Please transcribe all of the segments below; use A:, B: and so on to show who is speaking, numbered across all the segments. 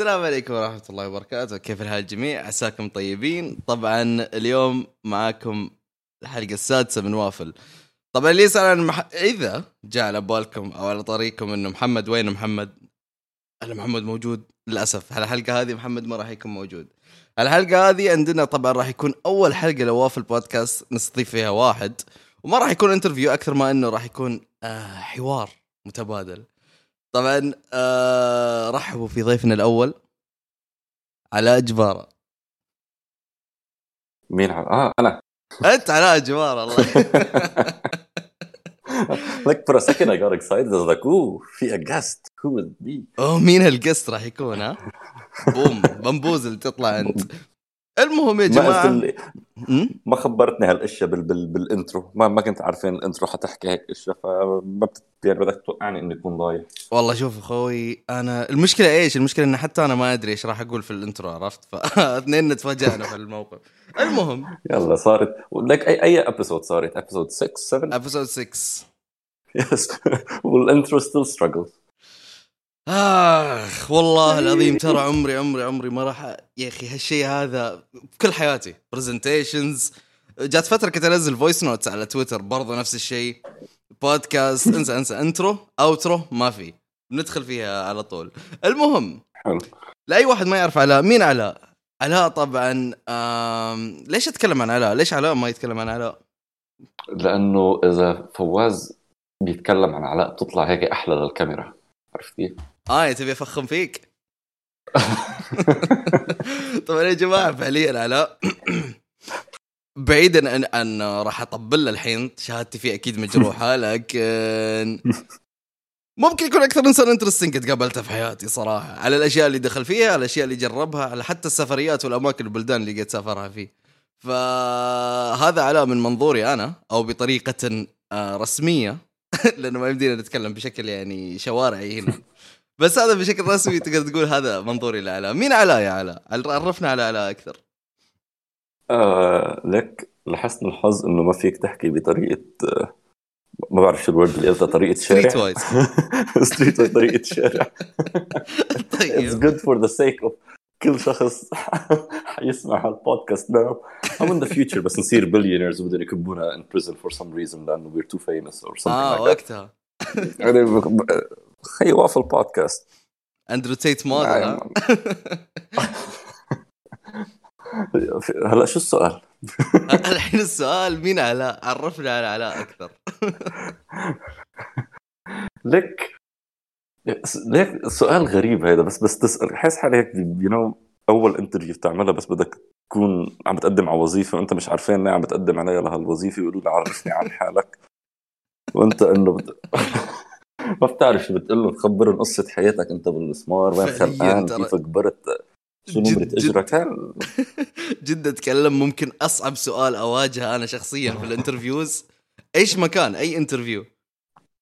A: السلام عليكم ورحمة الله وبركاته، كيف الحال الجميع؟ عساكم طيبين، طبعا اليوم معاكم الحلقة السادسة من وافل. طبعا اللي يسأل عن مح... إذا جاء على بالكم أو على طريقكم إنه محمد وين محمد؟ هل محمد موجود؟ للأسف على الحلقة هذه محمد ما راح يكون موجود. الحلقة هذه عندنا طبعا راح يكون أول حلقة لوافل بودكاست نستضيف فيها واحد وما راح يكون انترفيو أكثر ما إنه راح يكون آه حوار متبادل. طبعا آه رحبوا في ضيفنا الأول علاء جبارة.
B: مين ع- آه أنا.
A: أنت علاء جبارة الله.
B: like for a second I got excited I was like ooh في a guest who would be
A: أوه مين هال guest راح يكون ها؟ بوم بمبوز اللي تطلع أنت. المهم يا
B: ما
A: جماعة?
B: ما خبرتني هالأشياء بال بال بالإنترو. ما ما كنت عارفين الإنترو حتحكي هيك أشياء فما بت... يعني بدك توقعني إني أكون ضايع.
A: والله شوف أخوي أنا المشكلة إيش؟ المشكلة إن حتى أنا ما أدري إيش راح أقول في ال intro عرفت؟ فاثنين تفاجئنا في الموقف. المهم.
B: يلا صارت لك أي أي episode صارت؟ episode 6 7
A: episode 6
B: yes وال intro still struggles
A: آخ والله العظيم ترى عمري عمري عمري ما راح يا أخي هالشيء هذا بكل حياتي. presentations جات فترة كنت أنزل voice notes على تويتر برضو نفس الشيء. بودكاست انسى انسى. intro outro ما في. ندخل فيها على طول. المهم
B: حلو.
A: لأي واحد ما يعرف علاء مين علاء؟ علاء طبعا آم... ليش اتكلم عن علاء؟ ليش علاء ما يتكلم عن علاء؟
B: لأنه إذا فواز بيتكلم عن علاء بتطلع هيك أحلى للكاميرا. عرفت كيف؟
A: آه تبي أفخم فيك. طبعا يا جماعة فعليا علاء بعيدا عن أن راح أطبل الحين شهادتي فيه أكيد مجروحة لكن ممكن يكون أكثر انسان انترستنج قد قابلته في حياتي صراحة. على الأشياء اللي دخل فيها على الأشياء اللي جربها على حتى السفريات والأماكن والبلدان اللي قد سافرها فيه. فهذا علاء من منظوري أنا أو بطريقة آه، رسمية. لأنه ما يمدينا نتكلم بشكل يعني شوارعي هنا. بس هذا بشكل رسمي تقدر تقول هذا منظوري لعلاء مين علاء يا علاء عرفنا على علاء أكثر.
B: آه لك لحسن الحظ إنه ما فيك تحكي بطريقة آه، ما بعرف شو ال word اللي قلتها طريقة شارع.
A: street wise
B: street wise طريقة شارع.
A: طيب.
B: Good for the sake of كل شخص حيسمع هالبودكاست now. I'm in the future بس نصير billionaires وبدهم يكبونا in prison for some reason لأنه we're too famous or something آه
A: وقتها.
B: يعني خي وافل بودكاست
A: أندرو تيت موديل ها؟
B: هلا شو السؤال؟
A: الحين السؤال مين علاء عرفنا على علاء أكثر.
B: لك ليك سؤال غريب هذا بس بس تسأل. حاسس حالي هيك you know أول interview بتعملها بس بدك تكون عم بتقدم على وظيفة وأنت مش عارفين ليه عم بتقدم عليها لهالوظيفة يقولوا لي عرفني عن حالك. وأنت إنه بت... ما بتعرف شو بتقول له تخبرهم قصة حياتك أنت بالمسمار وين خلقان. كيف كبرت شو نمرة. إجرك
A: جد أتكلم ممكن أصعب سؤال أواجهه أنا شخصيا في ال interviews إيش مكان أي interview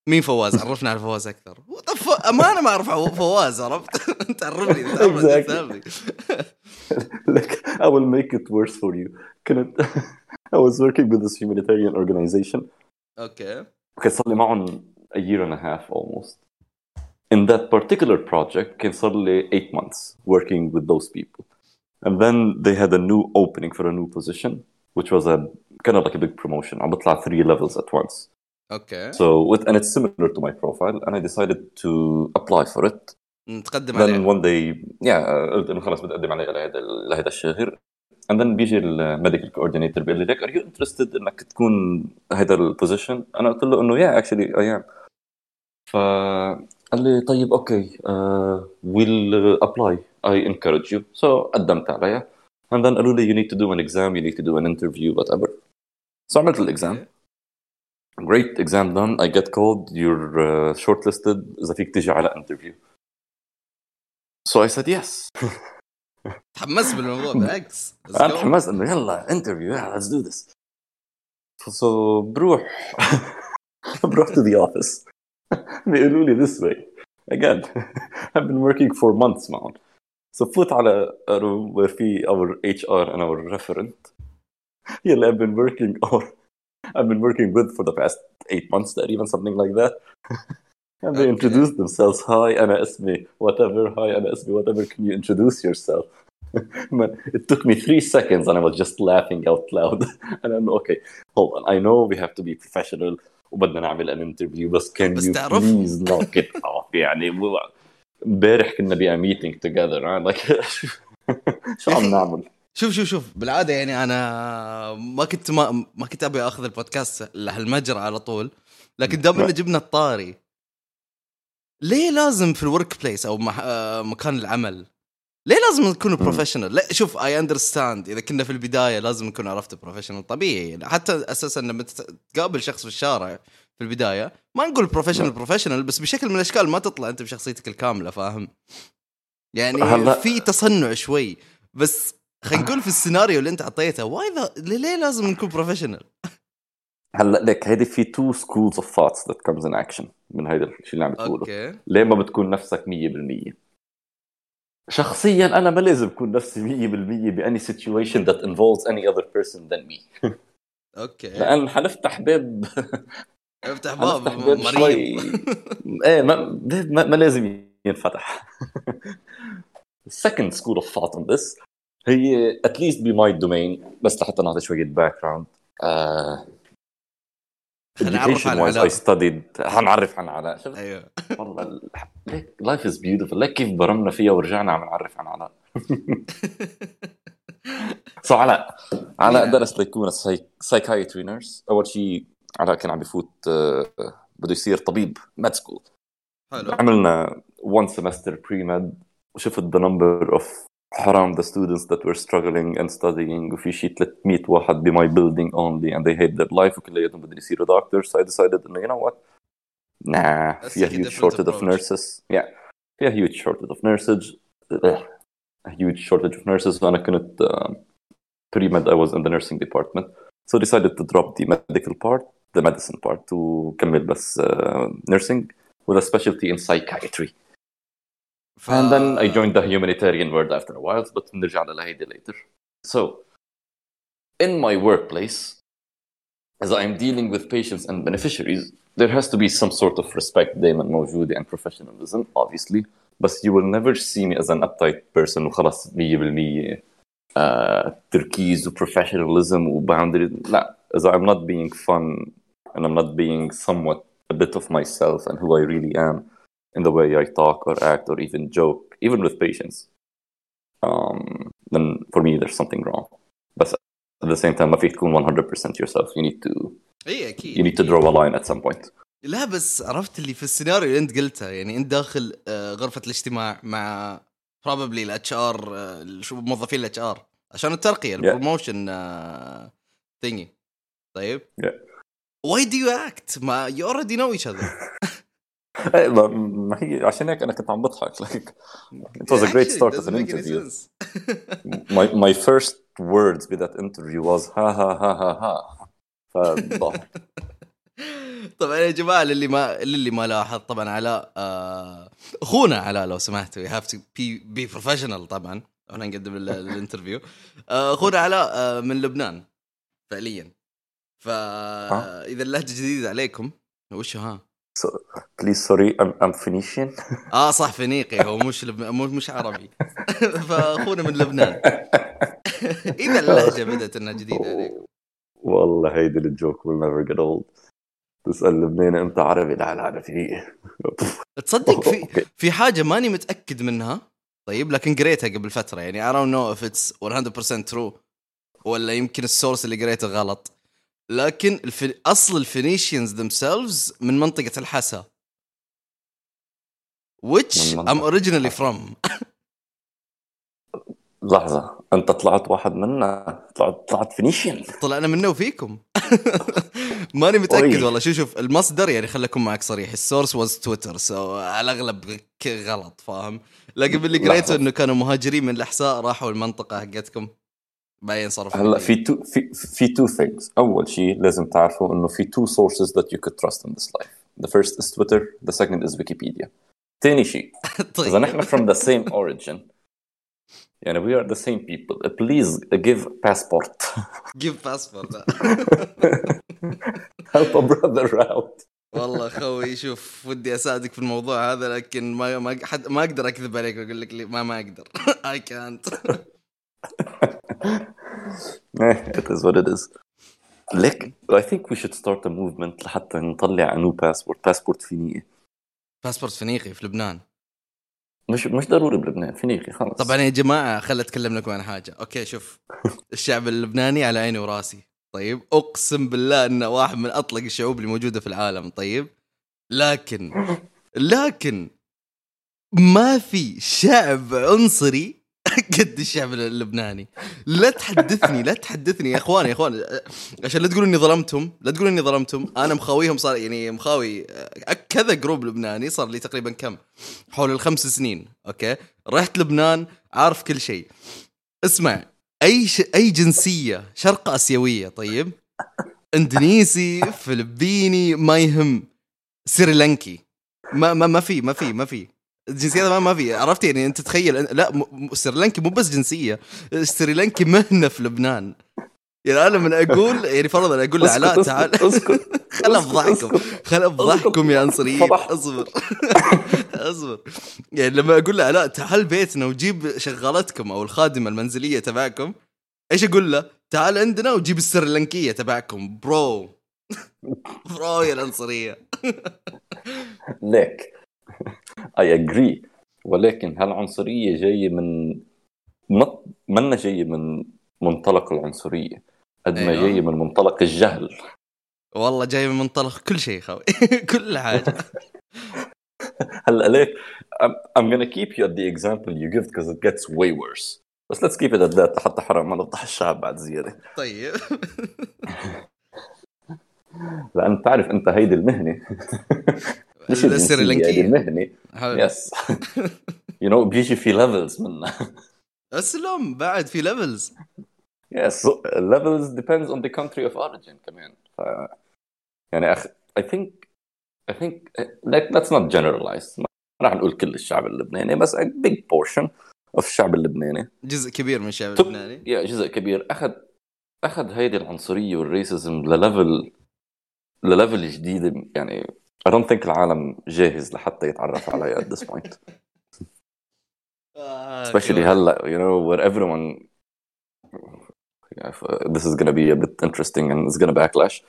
A: مين فواز عرفنا على فواز أكثر؟ امانه ما أعرف فواز عرفت. تعرفني.
B: لك I will make it worse for you كنت I was working with this humanitarian organization
A: أوكي
B: كان صار لي معهم a year and a half almost. In that particular project كان صار لي 8 months working with those people. And then they had a new opening for a new position which was a kind of like a big promotion. عم بطلع three levels at once.
A: اوكي
B: So with, and it's similar to my profile and I decided to apply for it.
A: نتقدم
B: Then
A: عليه
B: one day yeah قلت انه خلص بدي اقدم عليه لهذا لهذا الشهر. And then بيجي الميديكال coordinator بيقول لي like are you interested انك تكون هذا البوزيشن؟ انا قلت له انه yeah actually I am. فقال لي طيب اوكي uh, we'll apply I encourage you so قدمت عليها and then قالوا لي you need to do an exam you need to do an interview whatever so عملت الاكزام great exam done I get called you're uh, shortlisted إذا فيك تيجي على interview so I said yes
A: تحمست بالموضوع بالعكس أنا.
B: تحمست انه يلا interview yeah, let's do this so بروح بروح to the office بيقولوا لي this way again I've been working for months معهم so فوت على room where في our HR and our referent يلي I've been working or I've been working with for the past eight months تقريبا something like that And they
A: Okay.
B: introduce themselves. Hi, أنا اسمي whatever. Hi, أنا اسمي whatever. Can you introduce yourself? It took me three seconds and I was just laughing out loud. and I'm okay, hold on. I know we have to be professional وبدنا نعمل an interview بس can
A: بس
B: you
A: تعرف-
B: please knock it off يعني امبارح كنا ب a meeting together I'm like شو عم نعمل؟
A: شوف شوف شوف بالعاده يعني أنا ما كنت ما, ما كنت ابي اخذ البودكاست لهالمجرى على طول لكن دام انه جبنا الطاري ليه لازم في الورك بليس أو. آه، مكان العمل ليه لازم نكون professional؟ لا شوف I understand إذا كنا في البداية لازم نكون عرفت professional طبيعي حتى أساسا لما تقابل شخص في الشارع في البداية ما نقول professional professional بس بشكل من الأشكال ما تطلع أنت بشخصيتك الكاملة فاهم؟ يعني
B: هلا-
A: في تصنع شوي بس خلينا نقول في السيناريو اللي أنت أعطيته why ليه لازم نكون professional؟
B: هلأ لك هيدي في two schools of thoughts that comes in action من هيدا الشيء اللي عم بتقوله.
A: أوكي.
B: ليه ما بتكون نفسك 100% شخصيا أنا ما لازم أكون نفسي 100% بأني situation that involves any other person than me.
A: أوكي.
B: لأن حنفتح باب
A: افتح باب
B: حنفتح باب
A: مريض.
B: إيه ما, ما, ما لازم ينفتح. Second school of thought on this هي at least be my domain. بس لحتى نعطي شوية background. uh,
A: خلينا نعرف عن علاء.
B: Studied. حنعرف عن علاء شفت
A: أيوه.
B: والله ال- ليك life is beautiful ليك كيف برمنا فيها ورجعنا عم نعرف عن علاء so علاء علاء درس ليكون psychiatry nurse أول شيء علاء كان عم بفوت آه، بده يصير طبيب med school
A: حلو.
B: عملنا one semester pre med وشفت the number of حرام the students that were struggling and studying وفي شيء 300 واحد ب my building only and they hate their life وكلياتهم بدهم يصيروا doctors so I decided انه you know what nah
A: Let's
B: فيها
A: take a
B: huge
A: different
B: shortage of
A: approach.
B: nurses yeah فيها huge shortage of nurses Ugh. a huge shortage of nurses وانا كنت uh, pre med I was in the nursing department so decided to drop the medical part the medicine part وكمل بس uh, nursing with a specialty in psychiatry
A: ف...
B: and then I joined the humanitarian world after a while but بنرجع لهيدي later so in my workplace as I'm dealing with patients and beneficiaries there has to be some sort of respect دائما موجودة and professionalism obviously but you will never see me as an uptight person وخلص 100% uh, تركيز و professionalism و boundary لا إذا I'm not being fun and I'm not being somewhat a bit of myself and who I really am In the way I talk or act or even joke, even with patients, um, then for me there's something wrong. But at the same time, ما فيك تكون 100% yourself. You need to
A: اي أكيد
B: you need to draw a line at some point.
A: لا بس عرفت اللي في السيناريو اللي انت قلته يعني انت داخل آه، غرفه الاجتماع مع probably ال HR موظفين ال HR عشان الترقيه ال promotion thingy طيب
B: Yeah.
A: why do you act ما you already know each other
B: إيه، ما ما هي عشان هيك أنا كنت عم بضحك like it was a great start of an interview. My my first words with that interview was ha ha ha ha ha. فضحك.
A: طبعا يا جماعة للي ما للي ما لاحظ طبعا علاء آه، أخونا علاء لو سمحتوا you have to be be professional طبعا إحنا نقدم ال- ال interview آه، أخونا علاء آه، من لبنان فعليا فاذا اللهجة جديدة عليكم وش ها؟
B: Please sorry I'm I'm Phoenician.
A: آه صح فينيقي. هو مش لب... مش عربي. فأخونا من لبنان. اذا اللهجة بدأت إنها جديدة عليكم
B: والله هيدي الجوك will never get old. تسأل لبناني أنت عربي؟ لا لا أنا في.
A: تصدق في. في حاجة ماني متأكد منها؟ طيب لكن قريتها قبل فترة. يعني I don't know if it's 100% true ولا يمكن السورس اللي قريته غلط. لكن الفي... أصل ال Phoenicians themselves من منطقة الحسا. Which I'm originally from.
B: لحظة. أنت طلعت واحد منا. طلعت طلعت Phoenician.
A: طلعنا منه وفيكم. ماني متأكد
B: أوي.
A: والله. شو شوف المصدر يعني أكون معك صريح. ال source was تويتر so على الأغلب ك- غلط فاهم؟ لكن باللي قريته. إنه كانوا مهاجرين من الأحساء راحوا المنطقة حقتكم. بعدين صرفوا
B: هلا. في تو في في two things. أول شيء لازم تعرفوا إنه في two sources that you could trust in this life. The first is Twitter. The second is Wikipedia. ثاني شيء
A: طيب.
B: اذا نحن from the same origin يعني we are the same people. Please give passport.
A: جيب باسبورت
B: help a brother out.
A: والله خوي شوف ودي أساعدك في الموضوع هذا لكن ما ما حد ما أقدر أكذب عليك وأقول لك ما ما أقدر. اي كانت
B: it is what it is. ليك I think we should start a movement لحتى نطلع نو passport passport فينيقي.
A: باسبورت فينيقي في لبنان.
B: مش مش ضروري بلبنان فينيقي خلص
A: طبعا يا جماعة خل اتكلم لكم عن حاجة. أوكي شوف. الشعب اللبناني على عيني وراسي. طيب أقسم بالله إنه واحد من أطلق الشعوب اللي موجودة في العالم. طيب لكن لكن ما في شعب عنصري قد الشعب اللبناني. لا تحدثني لا تحدثني. يا إخواني يا إخواني عشان لا تقولوا إني ظلمتهم لا تقولوا إني ظلمتهم. أنا مخاويهم صار يعني مخاوي كذا group لبناني صار لي تقريبا كم؟ حول الخمس سنين أوكي؟ رحت لبنان عارف كل شيء. اسمع أي ش... أي جنسية شرق آسيوية طيب؟ إندونيسي فلبيني ما يهم سريلانكي. ما ما ما في ما في ما في. الجنسيات ما ما في. عرفت يعني؟ أنت تخيل لا سريلانكي مو بس جنسية. سريلانكي مهنة في لبنان. يعني أنا من أقول يعني فرضا أقول لعلاء تعال.
B: اسكت
A: خل
B: أفضحكم.
A: خل أفضحكم يا عنصريين. أصبر. أصبر. يعني لما أقول له علاء تعال بيتنا وجيب شغالتكم أو الخادمة المنزلية تبعكم؟ إيش أقول له؟ تعال عندنا وجيب السريلانكية تبعكم. bro. برو يا العنصريه
B: ليك. اي اجري ولكن هالعنصرية جاية من ما منا جاية من منطلق العنصرية. قد ما
A: أيوة.
B: جاية من منطلق الجهل.
A: والله جاي من منطلق كل شيء خوي. كل حاجة.
B: هلأ ليك I'm, I'm gonna keep you at the example you give because it gets way worse. بس let's keep it at that حتى حرام. ما نفضح الشعب بعد زيادة.
A: طيب.
B: لأن بتعرف أنت هيدي المهنة. مش
A: السريلانكيه المهنة.
B: yes you know بيجي في levels منها
A: أسلم. بعد في
B: levels so levels depends on the country of origin كمان. ف يعني think I think let, let's not generalize. ما راح نقول كل الشعب اللبناني بس a big portion of الشعب اللبناني.
A: جزء كبير من الشعب اللبناني.
B: يا جزء كبير. أخذ أخذ هيدي العنصرية والريسيزم لليفل لليفل جديد يعني I don't think العالم جاهز لحتى يتعرف عليها at this point
A: آه،
B: especially
A: كمان.
B: هلا you know where everyone yeah, f- this is gonna be a bit interesting and it's gonna backlash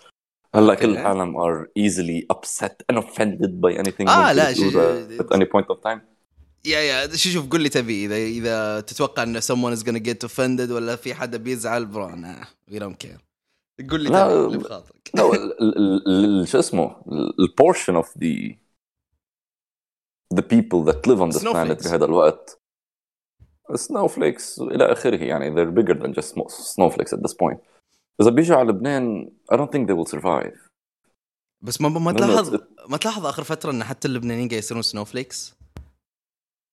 B: هلا كل
A: Okay.
B: العالم are easily upset and offended by anything
A: آه،
B: ممكن
A: لا،
B: تقوله
A: ش-
B: at any point of time
A: يا يا شو شوف قول لي تبي اذا اذا تتوقع ان someone is gonna get offended ولا في حدا بيزعل برو انا we don't care قول لي
B: لا
A: اللي بخاطرك.
B: شو اسمه؟ ال portion of the the people that live on
A: the
B: planet بهذا الوقت. snowflakes إلى آخره يعني they're bigger than just snowflakes at this point إذا بيجوا على لبنان I don't think they will survive.
A: بس ما ما تلاحظ ما تلاحظ آخر فترة إن حتى اللبنانيين قاعد يصيرون سنوفليكس؟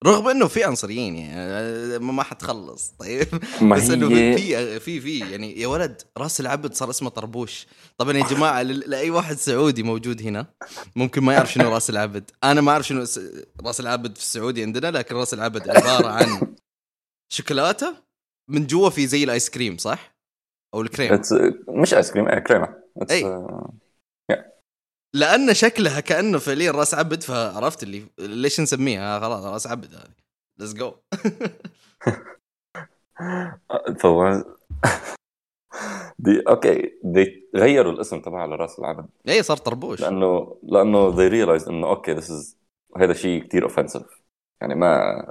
A: رغم إنه في عنصريين يعني ما حتخلص طيب.
B: ما
A: بس
B: إنه
A: في في في يعني يا ولد رأس العبد صار اسمه طربوش. طبعا يا جماعة لأي واحد سعودي موجود هنا ممكن ما يعرف شنو رأس العبد. أنا ما أعرف شنو رأس العبد في السعودي عندنا لكن رأس العبد عبارة عن شوكولاتة من جوا في زي الآيس كريم صح؟ أو الكريم.
B: مش آيس كريم إيه كريمة.
A: أي.
B: uh,
A: لأن شكلها كأنه فعليا راس عبد فعرفت اللي ليش نسميها؟ خلاص راس عبد هذه. let's go
B: فهو دي أوكي. they غيروا الاسم تبعها لراس العبد.
A: اي صار طربوش.
B: لأنه لأنه they realized إنه أوكي this is هذا شيء كثير offensive. يعني ما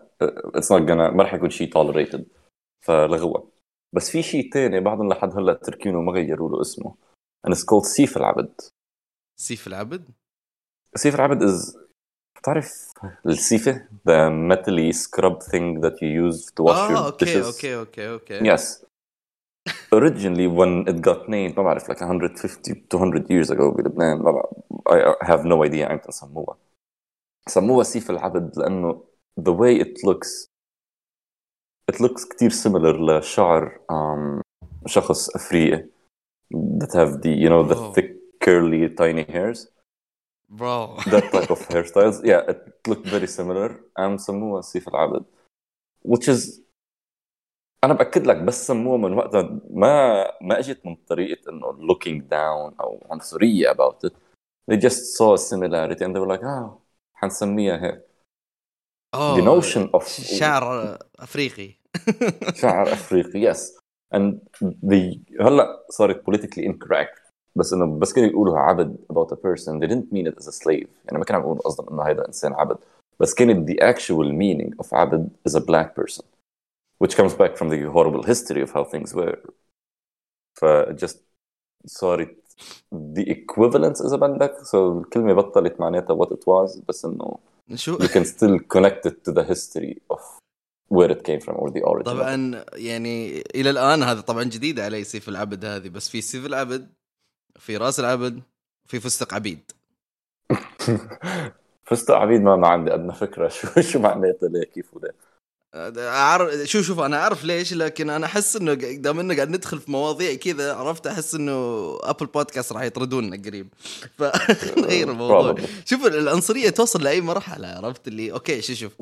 B: not gonna ما راح يكون شيء tolerated. فلغوة. بس في شيء ثاني بعضهم لحد هلأ تركينه ما غيروا له اسمه. And it's called سيف العبد.
A: سيف العبد
B: سيف العبد is بتعرف السيفه the metally scrub thing that you use to wash
A: اه
B: your
A: اوكي
B: dishes
A: اوكي اوكي اوكي
B: Yes. Originally, when it got named, ما بعرف like 150 200 years ago بلبنان ما بعرف, I have no idea امتى سموها. سموها سيف العبد لأنه the way it looks it looks كتير similar لشعر um, شخص أفريقي that have the you know the
A: Oh.
B: thick curly tiny hairs
A: برو
B: that type of hairstyles yeah it looked very similar قام سموها سيف العبد which is انا باكد لك بس سموها من وقتها ما ما اجت من طريقه انه looking down او عنصريه about it they just saw a similarity and they were like ah حنسميها هيك
A: Oh,
B: the notion of
A: شعر افريقي
B: شعر افريقي yes and the هلا صارت politically incorrect بس انه بس كانوا يقولوا عبد about a person they didn't mean it as a slave يعني ما كانوا عم يقولوا قصدهم انه هذا انسان عبد بس كانت the actual meaning of عبد is a black person which comes back from the horrible history of how things were ف just صارت the equivalence اذا بدك so الكلمه بطلت معناتها what it was بس انه
A: شو
B: you can still connect it to the history of where it came from or the origin of it.
A: طبعا يعني الى الان هذا طبعا جديد علي سيف العبد هذه بس في سيف العبد في رأس العبد في فستق عبيد.
B: فستق عبيد ما ما عندي ادنى فكرة. شو شو معناتها ليه كيف وده؟
A: اعرف شو شوف أنا أعرف ليش لكن أنا أحس إنه دام انه قاعد ندخل في مواضيع كذا عرفت؟ أحس إنه Apple Podcast راح يطردوننا قريب. فنغير الموضوع. شوف العنصرية توصل لأي مرحلة عرفت؟ اللي أوكي شو شوف.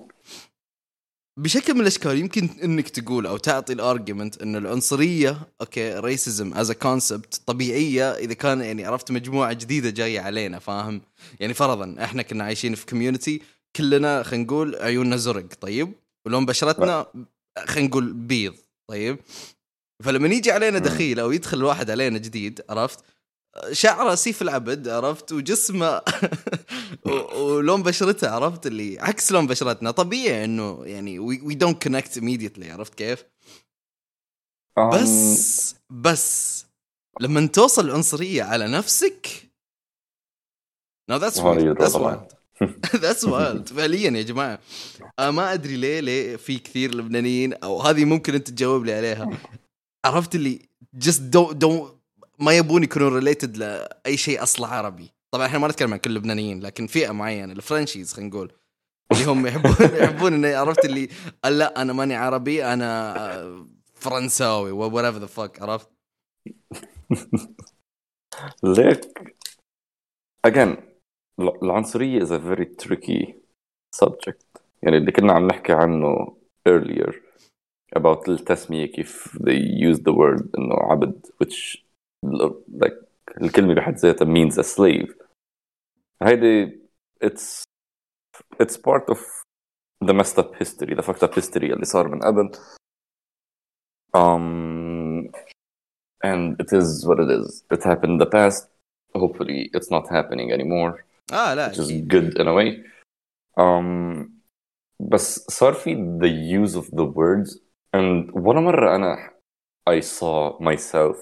A: بشكل من الأشكال يمكن إنك تقول أو تعطي ال argument انه العنصرية أوكي racism is concept طبيعية إذا كان يعني عرفت مجموعة جديدة جاية علينا فاهم؟ يعني فرضا إحنا كنا عايشين في community كلنا خلينا نقول عيوننا زرق طيب ولون بشرتنا خلينا نقول بيض طيب فلما يجي علينا. دخيل أو يدخل الواحد علينا جديد عرفت شعره سيف العبد عرفت وجسمه ولون بشرته عرفت اللي عكس لون بشرتنا طبيعي إنه يعني we don't connect immediately عرفت كيف؟ بس بس لما توصل العنصريه على نفسك That's
B: طبعاً.
A: wild. That's wild. فعليا يا جماعة أنا ما أدري ليه ليه في كثير لبنانيين أو هذه ممكن أنت تجاوب لي عليها عرفت اللي just don't don't ما يبون يكونوا related لأي شيء اصله عربي. طبعا إحنا ما نتكلم عن كل اللبنانيين لكن فئة معينة ال Frenchies خلينا نقول اللي هم يحبون يحبون إنه عرفت اللي لا أنا ماني عربي أنا آه، فرنساوي whatever the fuck. عرفت؟
B: ليك again ال- العنصرية is a very tricky subject. يعني اللي كنا عم نحكي عنه earlier about التسمية كيف they use the word إنه عبد which like الكلمة بحد ذاتها means a slave هيدي it's it's part of the messed up history the fucked up history اللي صار من قبل um and it is what it is it happened in the past hopefully it's not happening anymore
A: اه لا
B: which is
A: أكيد.
B: good in a way um بس صار في the use of the words and ولا مرة أنا I saw myself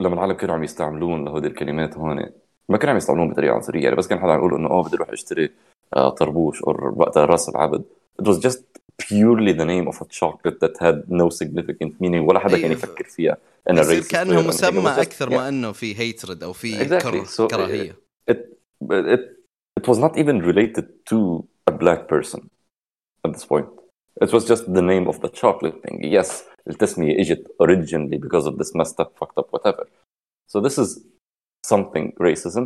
B: لما العالم كانوا عم يستعملون لهودي الكلمات هون ما كانوا عم يستعملون بطريقة عنصرية يعني بس كان حدا عم يقول إنه أوه بدي أروح أشتري آه، طربوش أو وقتها راس العبد it was just purely the name of a chocolate that had no significant meaning ولا حدا كان
A: أيوة.
B: يفكر فيها
A: يصير
B: racist كأنه
A: مسمى أكثر
B: yeah.
A: ما إنه في هيترد أو في
B: Exactly. So,
A: كراهية
B: it it it was not even related to a black person at this point. It was just the name of the chocolate thing. Yes, التسمية اجت originally because of this messed up, fucked up, whatever. So this is something racism.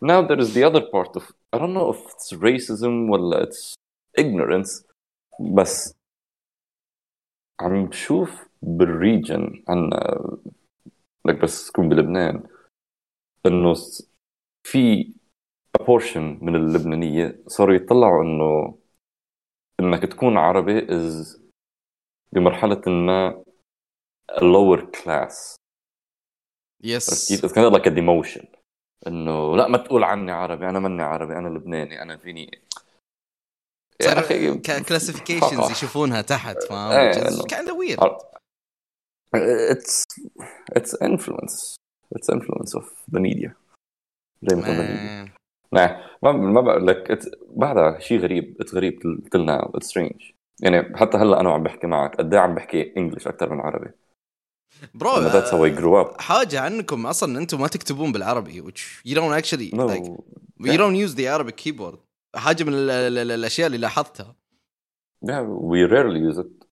B: Now there is the other part of I don't know if it's racism or it's ignorance, بس عم بشوف بالريجن عنا لك بس تكون بلبنان انه س- في a portion من اللبنانية صاروا يطلعوا انه إنك تكون عربي is بمرحلة ما lower class.
A: يس
B: كيف؟ كان like a demotion. إنه لا ما تقول عني عربي أنا ماني عربي أنا لبناني أنا فيني. يا أخي
A: classifications
B: fuck off.
A: يشوفون تحت فاهم weird.
B: عر- it's it's influence. It's influence of the media. زي ما. نعم. ما ما بقول لك بعدها شيء غريب غريب now it's strange. يعني حتى هلأ أنا وعم بحكي معك قد إيه عم بحكي English أكثر من عربي؟ bro that's how I grew up.
A: حاجة عنكم أصلا إنتم ما تكتبون بالعربي which you don't actually
B: no.
A: like you don't use the Arabic keyboard. حاجة من ال- ال- ال- الأشياء اللي لاحظتها.
B: Yeah we rarely use it.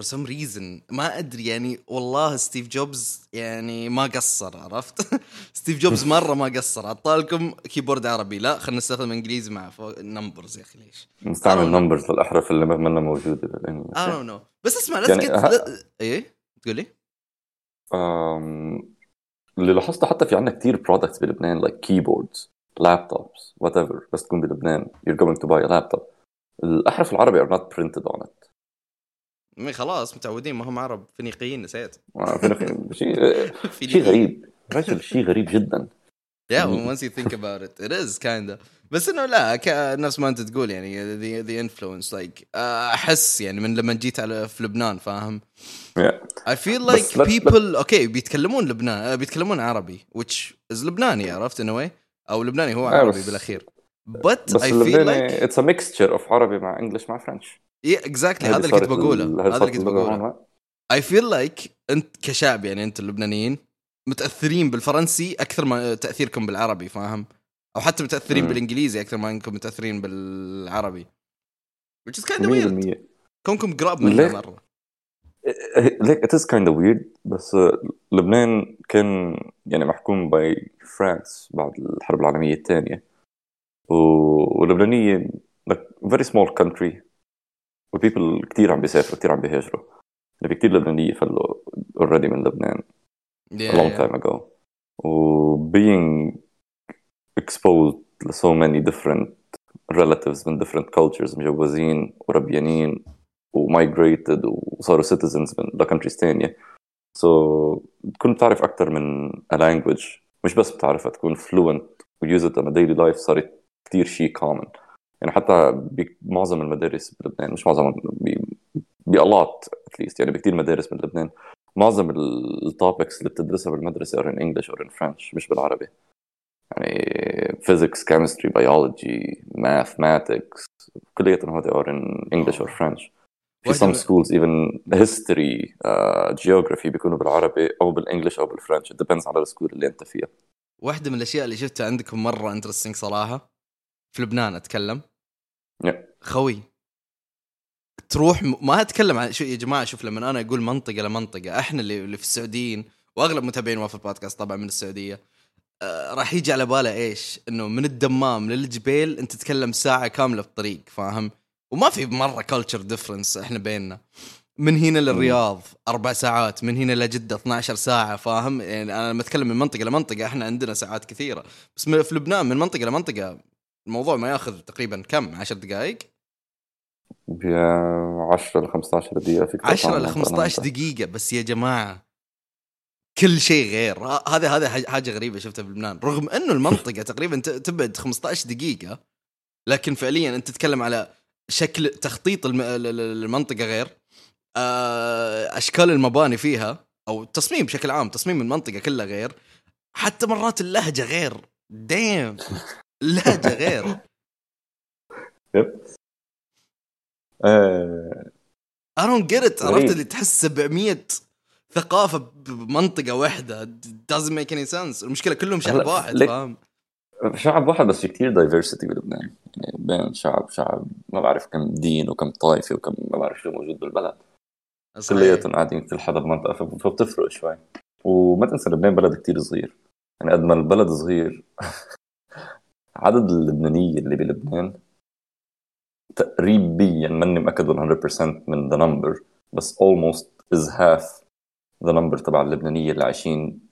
A: For some reason. ما أدري يعني والله ستيف جوبز يعني ما قصر عرفت؟ ستيف جوبز مرة ما قصر. عطالكم keyboard عربي. لا خلينا نستخدم إنجليزي مع numbers يا أخي ليش؟
B: نستعمل. numbers للأحرف اللي ما منا موجوده
A: I don't know بس اسمع let's
B: يعني
A: get
B: ه-
A: let- إيه؟ تقول لي
B: um, اللي لاحظته حتى في عندنا كثير products بلبنان like keyboards laptops whatever بس تكون بلبنان. You're going to buy a laptop. الأحرف العربي are not printed on it.
A: مي خلاص متعودين ما هم عرب فينيقيين نسيت.
B: فينا- شيء شيء غريب. رجل شيء غريب جدا.
A: Yeah, once you think about it, it is kind of. بس إنه لا ك- نفس ما أنت تقول يعني the the influence like آه، أحس يعني من لما جيت على في لبنان فاهم؟
B: Yeah.
A: I feel
B: بس
A: like
B: let-
A: people okay بيتكلمون لبنان آه، بيتكلمون عربي which is لبناني عرفت in a way أو لبناني هو
B: آه،
A: عربي
B: بس-
A: بالأخير.
B: بس
A: I feel like
B: it's a mixture of عربي مع English مع French
A: yeah, exactly. هذا اللي كنت بقوله. هذا اللي كنت بقوله. I feel like أنت كشعب يعني أنت اللبنانيين متأثرين بالفرنسي أكثر ما تأثيركم بالعربي فاهم؟ أو حتى متأثرين
B: مم.
A: بالإنجليزي أكثر ما أنكم متأثرين بالعربي. Which is kind of weird.
B: 100%
A: كونكم قراب
B: ليه؟
A: مرة.
B: like it is kind weird بس لبنان كان يعني محكوم by France بعد الحرب العالمية الثانية. و- واللبنانية like very small country. وال people كثير عم بيسافروا كثير عم بيهاجروا. يعني في كثير لبنانية فلوا already من لبنان.
A: Yeah,
B: a long
A: yeah.
B: time ago. و being exposed to so many different relatives من different cultures مجوزين وربيانين و migrated وصاروا citizens من ل countries تانية. So تكون بتعرف أكثر من a language. مش بس بتعرفها تكون fluent و use it on a daily life صارت كثير شيء common. يعني حتى بمعظم المدارس بلبنان مش معظم at least يعني بكثير مدارس من لبنان معظم ال topics اللي بتدرسها بالمدرسة are in English or in French مش بالعربي. يعني physics, chemistry, biology, mathematics كلياتهم هذول are in English or French. في
A: واحدة
B: some schools even history, uh, geography بيكونوا بالعربي أو بال English أو بال French. It depends على ال school اللي أنت فيها.
A: واحدة من الأشياء اللي شفتها عندكم مرة interesting صراحة. في لبنان
B: أتكلم.
A: خوي تروح م... ما أتكلم عن شو يا جماعة شوف لما أنا أقول منطقة لمنطقة إحنا اللي, اللي في السعوديين وأغلب متابعين وافل بودكاست طبعا من السعودية آه راح يجي على باله إيش؟ إنه من الدمام للجبيل أنت تتكلم ساعة كاملة في الطريق فاهم؟ وما في مرة culture difference إحنا بيننا من هنا للرياض أربع ساعات من هنا لجدة 12 ساعة فاهم؟ يعني أنا لما أتكلم من منطقة لمنطقة إحنا عندنا ساعات كثيرة بس في لبنان من منطقة لمنطقة الموضوع ما ياخذ تقريبا كم؟ 10 دقائق؟
B: ب 10 ل 15 دقيقة فيك
A: 10
B: تطلع
A: ل
B: من
A: 15
B: منطقة.
A: دقيقة بس يا جماعة. كل شيء غير. هذا هذا حاجة- غريبة شفتها في لبنان. رغم إنه المنطقة تقريبا تبعد 15 دقيقة لكن فعليا أنت تتكلم على شكل تخطيط الم- ال- ال- المنطقة غير. آه، أشكال المباني فيها أو التصميم بشكل عام تصميم المنطقة كلها غير. حتى مرات اللهجة غير. دايم اللهجة غير I don't get it. عرفت. اللي تحس 700 ثقافة بمنطقة واحدة. Doesn't make any sense. المشكلة كلهم شعب واحد فاهم؟
B: شعب واحد بس في كثير دايفرسيتي بلبنان. يعني بين شعب شعب ما بعرف كم دين وكم طائفة وكم ما بعرف شو موجود بالبلد. كلياتهم قاعدين كل حدا بمنطقة ف- فبتفرق شوي. وما تنسى لبنان بلد كتير صغير. يعني قد ما البلد صغير. عدد اللبنانية اللي بلبنان تقريبيا ماني مأكد 100% من the number بس almost is half the number تبع اللبنانية اللي عايشين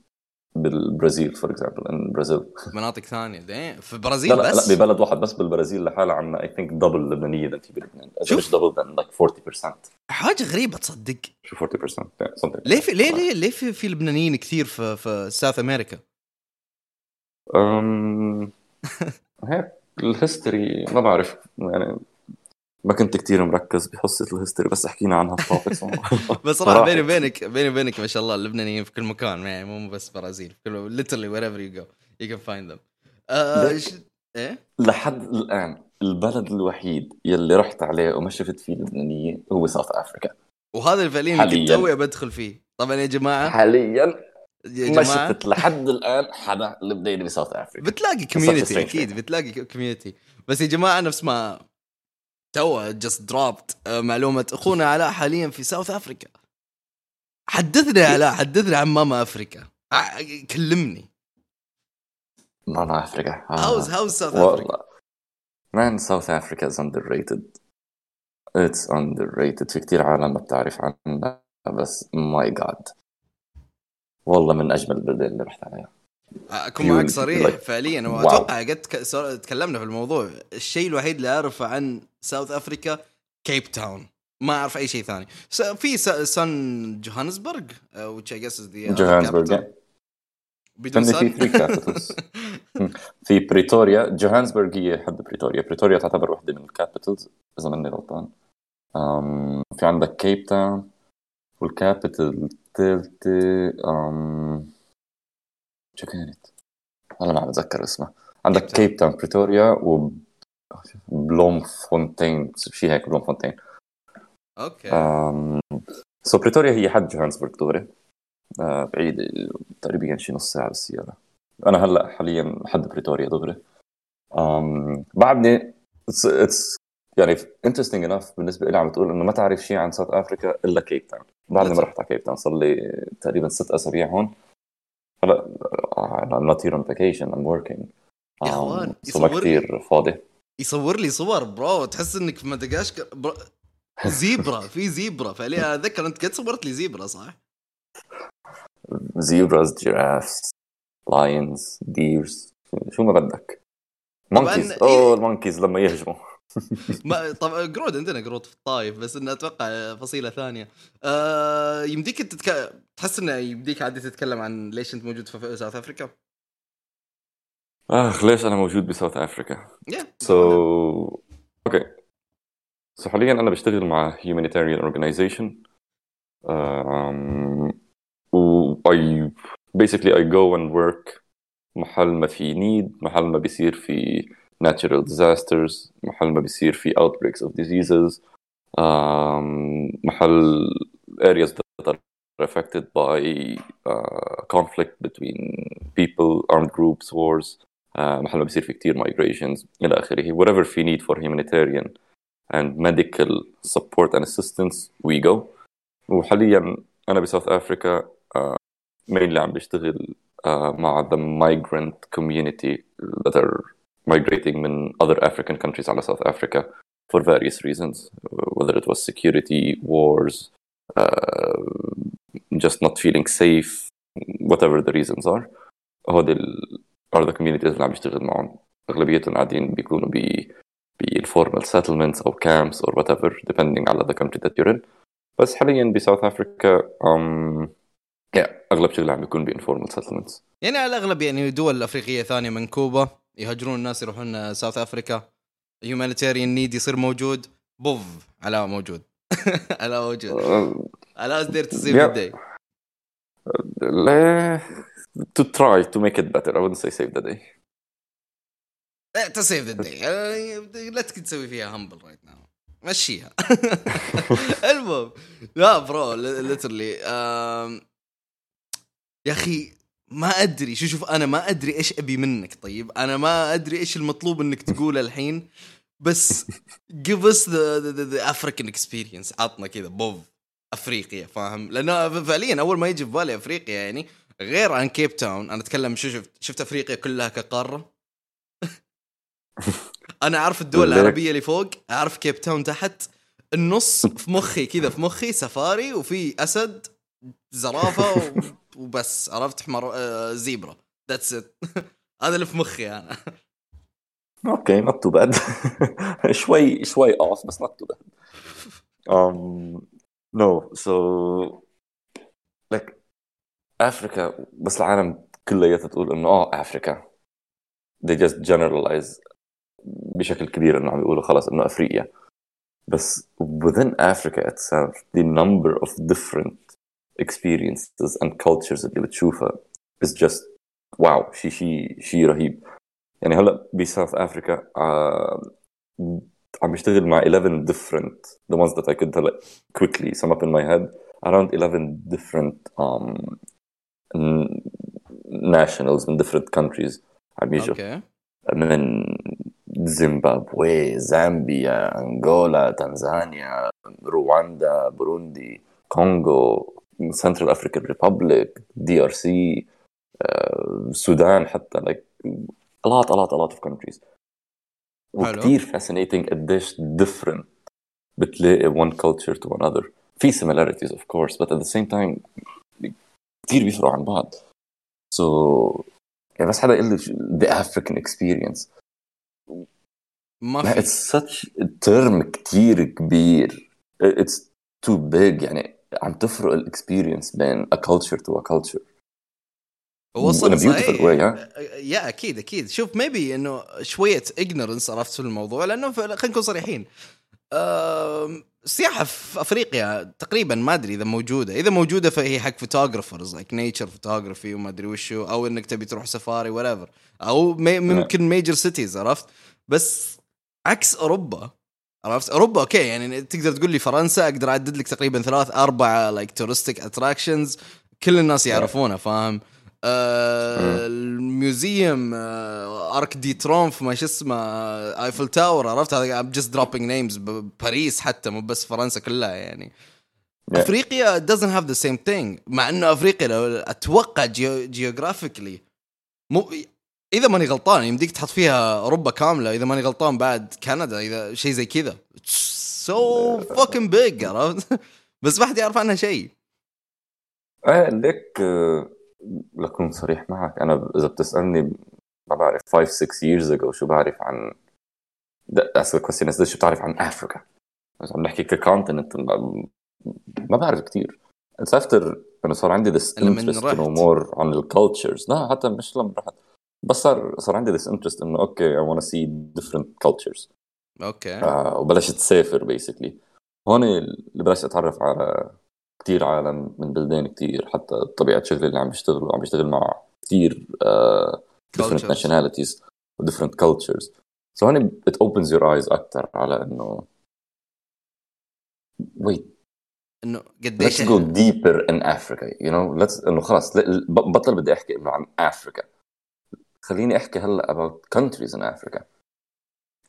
B: بالبرازيل for example in برازيل
A: مناطق ثانية. دايم في البرازيل
B: لا لا
A: بس؟
B: لا ببلد واحد بس بالبرازيل لحالها عندنا I think double اللبنانية اللي في بلبنان. مش دبل then like 40%
A: حاجة غريبة تصدق.
B: شو 40% Yeah, something like
A: ليه في. ليه ليه ليه في, في لبنانيين كثير في في South America
B: أم... هيك ال history ما بعرف يعني ما كنت كتير مركز بحصة ال history بس حكينا عنها ال topics
A: بس صراحة بيني وبينك بيني وبينك ما شاء الله اللبنانيين في كل مكان يعني مو بس برازيل في كل literally wherever you go you can find them. آه ش- إيه؟
B: لحد الآن البلد الوحيد يلي رحت عليه وما شفت فيه لبنانية هو ساوث أفريكا
A: وهذا اللي فعليا كنت. توي بدخل فيه. طبعا يا جماعة.
B: حاليا.
A: يا
B: ما
A: جماعة.
B: شفت لحد الآن حدا لبناني
A: ب
B: South Africa
A: بتلاقي
B: community
A: أكيد بتلاقي community بس يا جماعة نفس ما to just drop it معلومة أخونا علاء حاليا في South Africa حدثنا يا علاء حدثنا عن ماما أفريكا. كلمني.
B: ماما أفريكا.
A: how's how's South Africa
B: والله man South Africa is underrated. It's underrated. في كتير عالم ما بتعرف عنها بس my God والله من أجمل البلدان اللي رحت عليها
A: أكون معك صريح فعليا. وأتوقع قد تكلمنا في الموضوع. الشيء الوحيد اللي أعرفه عن South Africa Cape Town ما أعرف أي شيء ثاني. في سان جوهانسبرغ uh, which I guess is the other
B: جوهانسبرغ.
A: بدون
B: في
A: سان
B: 3 capitals في بريتوريا جوهانسبرغ هي حد بريتوريا بريتوريا تعتبر واحدة من ال capitals إذا ماني غلطان. أم، في عندك Cape Town وال capital الثالثة أم، شو كانت؟ والله ما عم بتذكر اسمها عندك
A: كيب تاون.
B: بريتوريا و بلوم فونتين شيء هيك بلوم فونتين
A: okay.
B: أم، so بريتوريا هي حد جوهانسبرغ دغري. آه، بعيد تقريبا شي نص ساعة بالسيارة. أنا هلأ حاليا حد بريتوريا دغري. أم، بعدني it's يعني interesting enough بالنسبة لي عم تقول إنه ما تعرف شيء عن South Africa إلا Cape Town بعدني ما رحت على Cape Town صار لي تقريبا ست أسابيع هون. هلا I'm not here on vacation I'm working.
A: yeah
B: so ما
A: يصور.
B: كثير فاضي.
A: يصور لي صور bro تحس إنك في مدغشقر bro zebra في zebra. فعليا أتذكر أنت قد صورت لي zebra صح؟
B: zebras giraffes lions deers. شو ما بدك.
A: monkeys
B: اوه.
A: ال
B: monkeys لما يهجموا.
A: ما طبعا قرود عندنا قرود في الطايف بس إنه أتوقع فصيلة ثانية. آه يمديك انت تتك... تحس إنه يمديك عادي تتكلم عن ليش أنت موجود في South Africa؟
B: آخ ليش أنا موجود ب South
A: Africa
B: so okay so حاليا أنا بشتغل مع humanitarian organization. um, و I basically I go and work محل ما في need محل ما بيصير في natural disasters محل ما بيصير في outbreaks of diseases um, محل areas that are affected by uh, conflict between people armed groups wars uh, محل ما بيصير في كتير migrations إلى آخره whatever في need for humanitarian and medical support and assistance we go وحاليا أنا بساوث أفريكا uh, mainly عم بشتغل uh, مع the migrant community that are migrating من other African countries على South Africa for various reasons whether it was security wars uh, just not feeling safe whatever the reasons are هودي ال- are the communities اللي عم بشتغل معهم اغلبيتهم قاعدين بيكونوا ب ب informal settlements او camps or whatever depending على the country that you're in بس حاليا بساوث افريكا um, yeah, اغلب شغلي عم بيكون ب informal settlements
A: يعني على الاغلب يعني دول افريقيه ثانيه من كوبا يهاجرون الناس يروحون South Africa humanitarian need يصير موجود. poof علاء موجود. علاء موجود. علاء there.
B: ال
A: day
B: لا- to try to make it better. I wouldn't say save the day.
A: ت save ال day آه، لا تك- تسوي فيها humble right now مشيها. المهم. لا bro literally يا أخي ما أدري شو شوف أنا ما أدري إيش أبي منك طيب. أنا ما أدري إيش المطلوب إنك تقوله الحين بس give us the, the, the, the African experience عطنا كذا poof أفريقيا فاهم؟ لأنه فعليا أول ما يجي في بالي أفريقيا يعني غير عن كيب تاون أنا أتكلم شو شفت شفت أفريقيا كلها كقارة. أنا أعرف الدول. العربية اللي فوق أعرف كيب تاون تحت النص في مخي كذا في مخي سفاري وفي أسد زرافة و- وبس عرفت؟ حمر آه zebra. that's it هذا اللي في مخي أنا.
B: okay not too bad. شوي شوي off بس not too bad. Um no so like Africa بس العالم كلياتها تقول إنه آه Africa they just generalize بشكل كبير إنه عم يقولوا خلص إنه أفريقيا. بس within Africa itself the number of different experiences and cultures اللي بتشوفها is just واو شيء شيء شيء رهيب يعني هلا بساوث افريكا آه عم بشتغل مع 11 different the ones that I could هلا quickly sum up in my head around 11 different um, n- nationals من different countries عم يجوا
A: اوكي
B: من زيمبابوي زامبيا انغولا تنزانيا رواندا بوروندي كونغو سنترال افريكان ريبابليك دي ار سي السودان حتى like a lot a lot a lot of countries وكثير fascinating قديش different بتلاقي one culture to another في similarities of course but at the same time كثير بيفرقوا عن بعض سو so, يعني بس حدا يقول لي the African experience
A: ما
B: لا
A: في
B: اتس such ترم كثير كبير اتس تو بيج يعني عم تفرق ال experience بين a culture to a culture.
A: هو
B: in a
A: صح
B: beautiful
A: صحيح
B: way ها؟
A: yeah أكيد أكيد. شوف maybe إنه شوية ignorance عرفت في الموضوع لأنه خلينا نكون صريحين. السياحه في أفريقيا تقريبا ما أدري إذا موجودة. إذا موجودة فهي حق photographers like nature photography وما أدري وشو أو إنك تبي تروح سفاري ولا أو مي- ممكن major cities عرفت؟ بس عكس أوروبا عرفت؟ أوروبا okay يعني تقدر تقول لي فرنسا أقدر أعدد لك تقريبا ثلاث أربع like touristic attractions كل الناس يعرفونها فاهم؟ آه ال museum آه Arc de Triomphe ما شو اسمه آه Eiffel Tower عرفت؟ هذا just dropping names ب- باريس حتى مو بس فرنسا كلها يعني.
B: Yeah.
A: أفريقيا doesn't have the same thing مع إنه أفريقيا لو أتوقع geographically مو إذا ماني غلطان يمديك تحط فيها اوروبا كاملة. إذا ماني غلطان بعد كندا إذا شيء زي كذا. so fucking big عرفت؟ بس ما حد يعرف عنها شيء
B: إيه ليك آه، لكون صريح معك. أنا إذا بتسألني ما بعرف 5 6 years ago شو بعرف عن اسال كويستشن از شو بتعرف عن افريكا بس عم نحكي ك continent ما ما بعرف كثير it's after إنه صار عندي to
A: رحت.
B: know more عن ال cultures لا حتى مش لما رحت. بس صار صار عندي this interest إنه okay want to see different cultures.
A: okay.
B: آه وبلشت تسافر basically هون اللي بلشت أتعرف على كثير عالم من بلدان كثير حتى طبيعة شغلي اللي عم بشتغل عم بشتغل مع كثير آه different
A: Cultures.
B: nationalities و different cultures. So هون it opens your eyes أكثر على إنه wait.
A: إنه
B: let's
A: قديش
B: go deeper in Africa you know let's إنه خلص بطل بدي أحكي إنه عن افريكا خليني احكي هلا about countries in Africa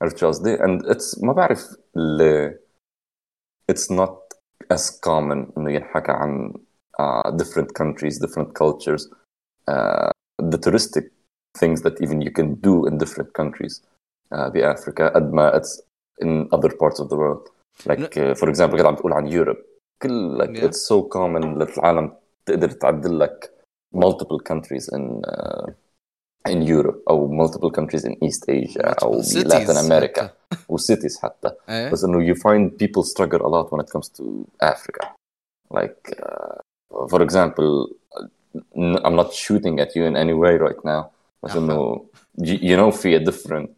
B: عرفت شو قصدي؟ and it's ما بعرف ليه it's not as common انه ينحكى عن uh, different countries different cultures uh, the touristic things that even you can do in different countries uh, بافريكا قد ما it's in other parts of the world like uh, for example قد عم تقول عن Europe كل like
A: Yeah.
B: it's so common للعالم تقدر تعدل لك multiple countries in uh, in Europe او multiple countries in East Asia او
A: Cities
B: Latin America
A: حتى.
B: وcities حتى
A: ايه
B: بس انه you find people struggle a lot when it comes to Africa like uh, for example n- I'm not shooting at you in any way right now بس
A: أها.
B: انه you, you know في a different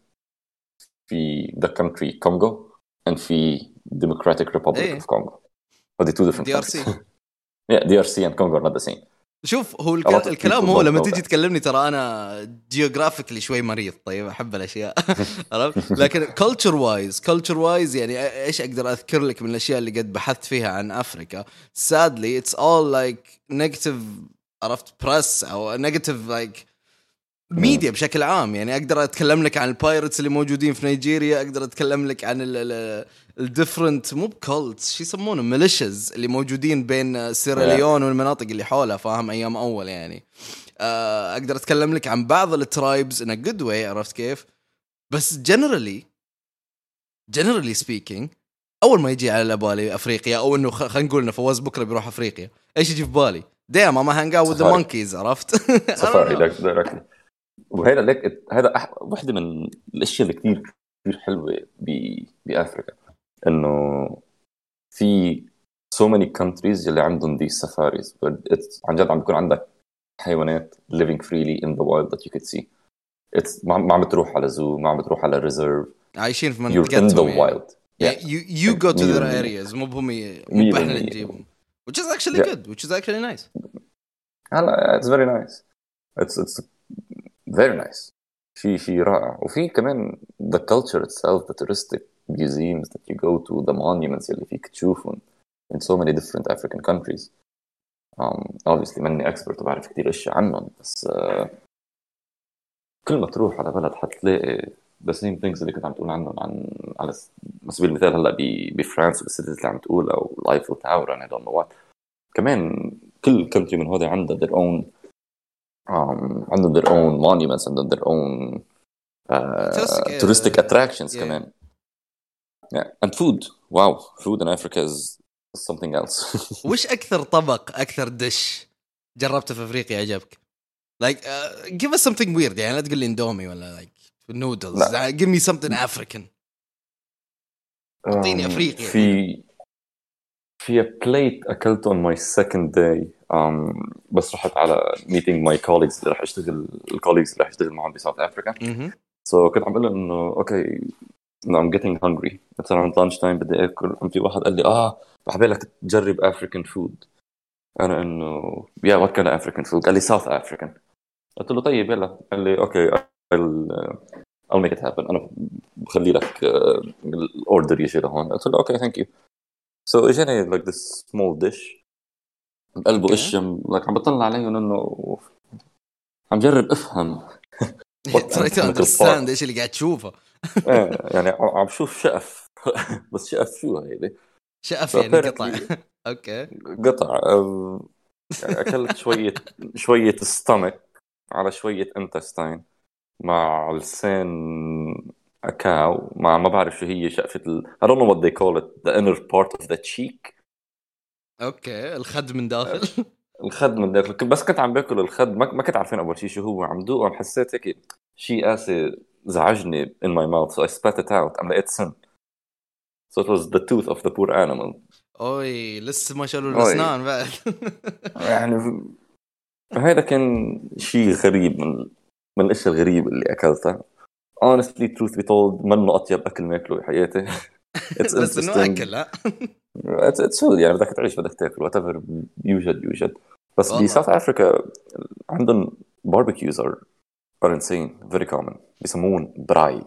B: في the country Congo and في Democratic Republic
A: إيه.
B: of Congo هذه two different
A: دي ار سي
B: countries yeah DRC and Congo are not the same
A: شوف هو الك... الكلام هو لما تيجي. تكلمني ترى أنا geographically شوي مريض طيب أحب الأشياء. عرفت؟ لكن culture wise culture wise يعني إيش أقدر أذكر لك من الأشياء اللي قد بحثت فيها عن Africa sadly it's all like negative عرفت press أو negative like media بشكل عام. يعني أقدر أتكلم لك عن ال pirates اللي موجودين في نيجيريا أقدر أتكلم لك عن ال different مو ب cults شو يسمونه militias اللي موجودين بين سيراليون والمناطق اللي حولها فاهم أيام أول يعني آه، أقدر أتكلم لك عن بعض ال tribes in good way عرفت كيف بس generally generally speaking أول ما يجي على بالي أفريقيا أو إنه خلينا نقول إنه فواز بكرة بيروح أفريقيا إيش يجي في بالي؟ دايم ما hang out
B: the.
A: monkeys عرفت؟
B: سفاري وهذا like هذا أح... وحدة من الأشياء اللي كثير كثير حلوة. بأفريقيا انه في so many countries اللي عندهم these safaris but it's عن جد عم بيكون عندك حيوانات living freely in the wild that you could see it's ما ما عم بتروح على زو ما عم بتروح على ريزيرف
A: عايشين في
B: you're in the
A: منطقتهم يعني.
B: wild
A: Yeah, you you go to their
B: مية
A: areas مو بهم ي- مو
B: مية
A: احنا اللي
B: بالمية.
A: نجيبهم which is actually
B: Yeah.
A: good which is actually nice
B: هلا it's very nice it's it's very nice شيء شيء رائع وفي كمان the culture itself the touristic museums that you go to the monuments اللي فيك تشوفهم in so many different African countries um, obviously ماني expert وبعرف كثير اشياء عنهم بس uh, كل ما تروح على بلد حتلاقي the same things اللي كنت عم تقول عنهم عن على سبيل المثال هلا بفرنسا بالسيتيز اللي عم تقول أو لايفل تاور I don't know what كمان كل country من هذا عندها their own um, عندهم their own monuments عندهم their own uh,
A: touristic
B: attractions
A: yeah.
B: كمان yeah. and food. Wow food in Africa is something else.
A: وش أكثر طبق أكثر دش جربته في أفريقيا عجبك؟ like give us something weird يعني لا تقول لي إندومي ولا like noodles give me something African أعطيني
B: أم،
A: أفريقيا
B: في في plate أكلته on my second day. Um, بس رحت على meeting my colleagues اللي راح اشتغل ال colleagues اللي راح اشتغل معهم ب South Africa
A: مهم.
B: So كنت عم بقول إنه okay no, I'm getting hungry. It's around lunch time بدي آكل. قام في واحد قال لي آه بحبالك تجرب African food. أنا إنه what kind of African food? قال لي South African. قلت له طيب يلا. قال لي okay I'll, make it happen. أنا بخلي لك ال order يجي لهون. قلت له okay thank you so إجاني this small dish. بقلبه
A: okay.
B: اشم like عم بطلع عليهم إنه عم جرب. افهم.
A: To
B: anatomical
A: understand إيش اللي قاعد تشوفه.
B: إيه يعني عم شوف شقف بس شقف شو هيدي؟
A: شقف يعني قطع. okay.
B: قطع. يعني أكلت شوية شوية stomach على شوية intestine مع لسان cow مع ما بعرف شو هي شقفه ال... I don't know what they call it. The inner part of the cheek.
A: okay. الخد من داخل.
B: الخد من داخل. بس كنت عم باكل الخد. ما, ما كنت عارفين أول شيء شو هو. عم دوقه حسيت هيك شيء قاسي. زعجني in my mouth so I spat it out. عم لقيت سم so it was the tooth of the poor animal.
A: أوي لسه ما شالوا. الأسنان بعد.
B: يعني هذا كان شيء غريب من من الأشياء الغريبة اللي أكلتها. Honestly truth be told منه أطيب أكل ماكله بحياتي. It's
A: بس إنه أكل
B: it's food يعني بدك تعيش بدك تاكل whatever يوجد يوجد بس. بساوث أفريكا عندهم barbecues are are insane very common. بيسمون براي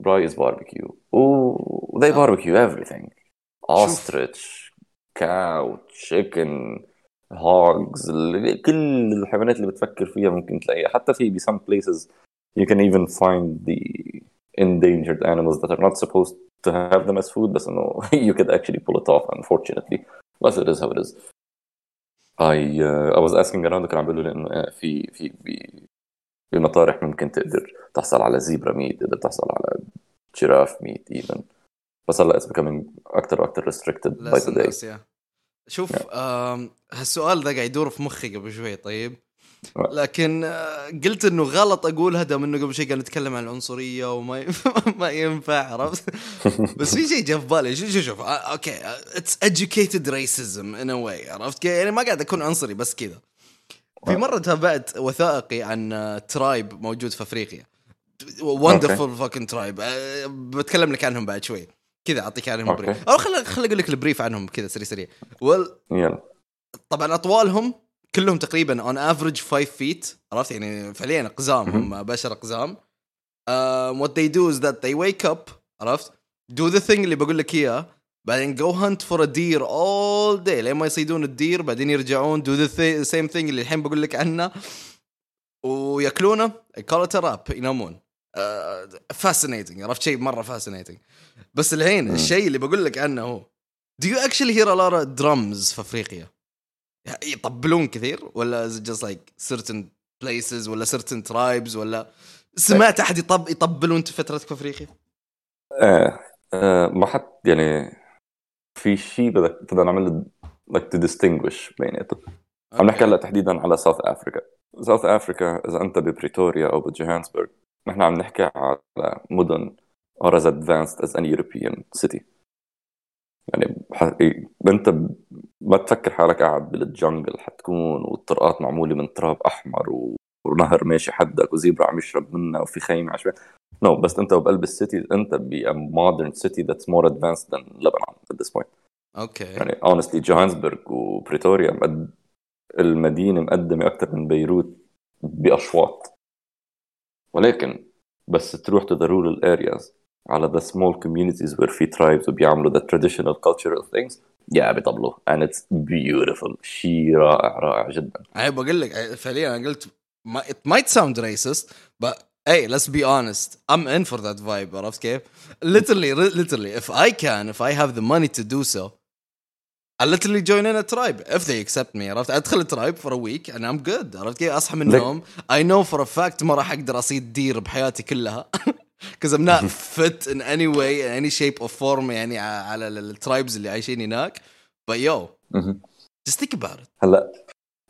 B: براي is barbecue و they barbecue everything ostrich cow chicken hogs ال- كل الحيوانات اللي بتفكر فيها ممكن تلاقيها حتى في ب some places you can even find the endangered animals that are not supposed to have them as food بس انه you could actually pull it off unfortunately بس it is how it is I uh, I was asking around كان عم بيقولوا لي انه آه، في في ب- بالمطارح ممكن تقدر تحصل على زيبرا ميت تقدر تحصل على جيراف ميت even. بس هلا it's becoming أكثر
A: وأكثر
B: the day.
A: بس يا شوف آم، هالسؤال ذا قاعد يدور في مخي قبل شوي طيب.
B: آه.
A: لكن آه، قلت إنه غلط اقولها دام إنه قبل شوي قاعد نتكلم عن العنصرية وما ي- ما ينفع عرفت؟ بس في شيء جاء في بالي شوف شوف okay it's educated racism in a way عرفت؟ يعني ما قاعد أكون عنصري بس كذا. في مرة تابعت وثائقي عن tribe موجود في أفريقيا. wonderful fucking tribe بتكلم لك عنهم بعد شوي. كذا أعطيك عنهم
B: okay.
A: brief أو خل خل أقول لك ال brief عنهم كذا سريع سريع. well
B: يلا.
A: طبعا أطوالهم كلهم تقريبا on average 5 feet عرفت؟ يعني فعليا أقزام هم بشر أقزام. what they do is that they wake up عرفت؟ Do the thing اللي بقول لك إياه. بعدين go hunt for a deer all day. لين ما يصيدون الدير بعدين يرجعون do the thi- same thing اللي الحين بقول لك عنه. وياكلونه call it a wrap ينامون. uh, fascinating عرفت شيء مرة fascinating. بس الحين الشيء اللي بقول لك عنه هو do you actually hear a lot of drums في أفريقيا؟ يطبلون كثير؟ ولا is it just like certain places ولا certain tribes ولا سمعت أحد يطب يطبلون انت فترتك في أفريقيا؟
B: آه آه ما حد يعني في شيء بدك بدنا نعمل بدك to distinguish بيناتهم عم نحكي هلا تحديدا على South Africa South Africa إذا أنت ببريتوريا أو بجوهانسبرغ نحن عم نحكي على مدن are as advanced as any European city. يعني أنت ما تفكر حالك قاعد بال jungle حتكون والطرقات معمولة من تراب أحمر و- ونهر ماشي حدك وزيبرا عم يشرب منها وفي خيمة عشوائية. no no, بس أنت بقلب ال city أنت ب a modern city that's more advanced than Lebanon at this point.
A: okay.
B: يعني honestly جوهانسبرغ وبريتوريا مقد... المدينة مقدمة أكثر من بيروت بأشواط. ولكن بس تروح to the rural areas على the small communities where في tribes وبيعملوا the traditional cultural things يا بيطبلوا and it's beautiful. شيء رائع رائع جدا.
A: أي بقول لك فعليا أنا قلت it might sound racist but hey let's be honest I'm in for that vibe عرفت كيف؟ literally literally if I can if I have the money to do so I literally join in a tribe if they accept me عرفت ادخل الترايب for a week and I'm good عرفت كيف؟ اصحى من
B: لك-
A: النوم I know for a fact ما راح اقدر اصيد دير بحياتي كلها because I'm not fit in any way in any shape or form يعني ع- على الترايبز اللي عايشين هناك but yo
B: مهم.
A: just think about it
B: هلا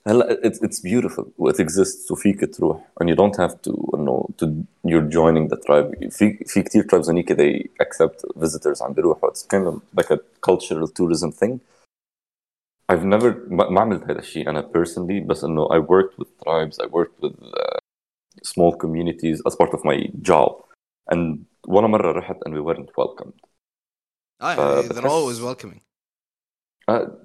B: هلا it's, it's beautiful وات exists وفيك تروح and you don't have to انه to you're joining the tribe في في كثير tribes هنيك they accept visitors عم بيروحوا it's kind of like a cultural tourism thing I've never ما ما عملت هذا الشيء انا personally بس انه I worked with tribes I worked with uh, small communities as part of my job and ولا مرة رحت and we weren't welcomed
A: اه they're
B: فبتحس-
A: always welcoming
B: Uh, the-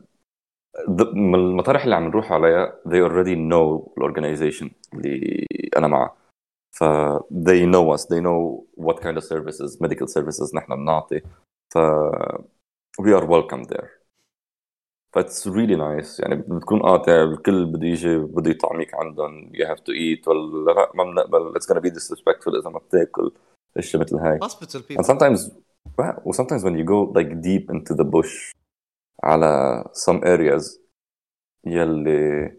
B: من المطارح اللي عم نروح عليها they already know the organization اللي أنا معه ف they know us they know what kind of services medical services نحن بنعطي ف we are welcome there ف it's really nice يعني بتكون قاطع الكل بده يجي بده يطعميك عندهم you have to eat ولا لا ما بنقبل it's gonna be disrespectful إذا ما بتاكل اشياء مثل هاي
A: hospital
B: And
A: people
B: sometimes و sometimes when you go like deep into the bush على some areas يلي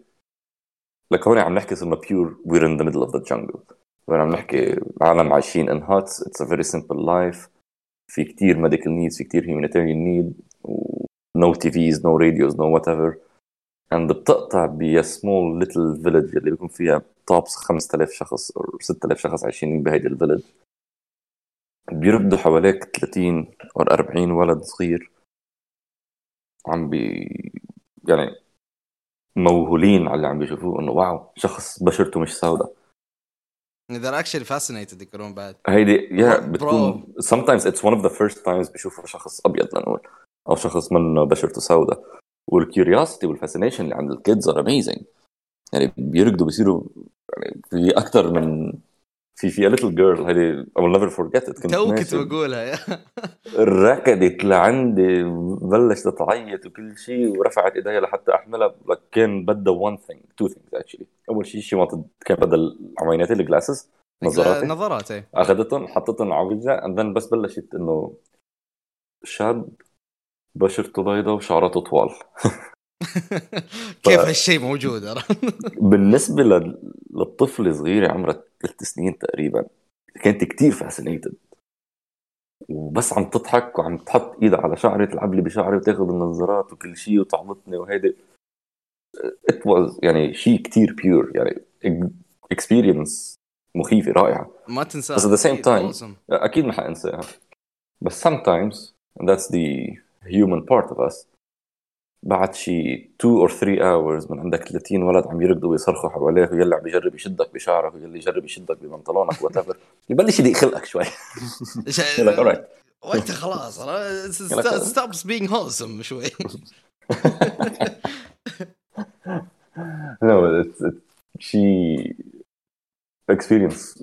B: لك هون عم نحكي صرنا pure we're in the middle of the jungle وين عم نحكي عالم عايشين in huts it's a very simple life في كتير medical needs في كتير humanitarian need no TVs no radios no whatever and بتقطع ب small little village اللي بيكون فيها tops 5000 شخص أو 6000 شخص عايشين بهيدي الفيلج بيركضوا حواليك 30 أو 40 ولد صغير عم بي يعني موهولين على اللي عم بيشوفوه إنه واو شخص بشرته مش سوداء.
A: They're actually fascinated يكونون بعد
B: هيدي يا. بتكون sometimes it's one of the first times بيشوفوا شخص أبيض لنقول أو شخص منه بشرته سوداء. وال curiosity وال fascination اللي عند ال kids are amazing يعني بيركضوا بيصيروا يعني في أكثر من في في a little girl هيدي I will never forget it. كنت
A: to كنت بقولها
B: ركضت لعندي بلشت تعيط وكل شيء ورفعت ايديها لحتى أحملها كان بدها one thing two things actually. أول شيء شيء wanted كان بدها عميناتي ال glasses نظاراتي
A: نظارات إيه
B: أخذتهم حطيتهم على وجهها and then بس بلشت إنه شاب بشرته بيضاء وشعراته طوال.
A: كيف هالشيء موجود؟
B: بالنسبة لل- للطفل صغيره عمرها ثلاث سنين تقريبا كانت كتير fascinated وبس عم تضحك وعم تحط ايدها على شعري تلعب لي بشعري وتاخذ النظارات وكل شيء وتعبطني وهيدي. It was يعني شيء كتير pure يعني experience مخيفة رائعة.
A: ما تنساه
B: بس same time-
A: Awesome.
B: أكيد ما حأنساها. بس sometimes and that's the human part of us بعد شي 2 or 3 hours من عندك 30 ولد عم يركضوا ويصرخوا حواليك ويلي عم بيجرب يشدك بشعرك ويلي يجرب يشدك ببنطلونك whatever يبلش يضيق خلقك شوي.
A: إيش-
B: يقول لك alright
A: وانت خلاص stops being wholesome شوي.
B: No it's, it's شي experience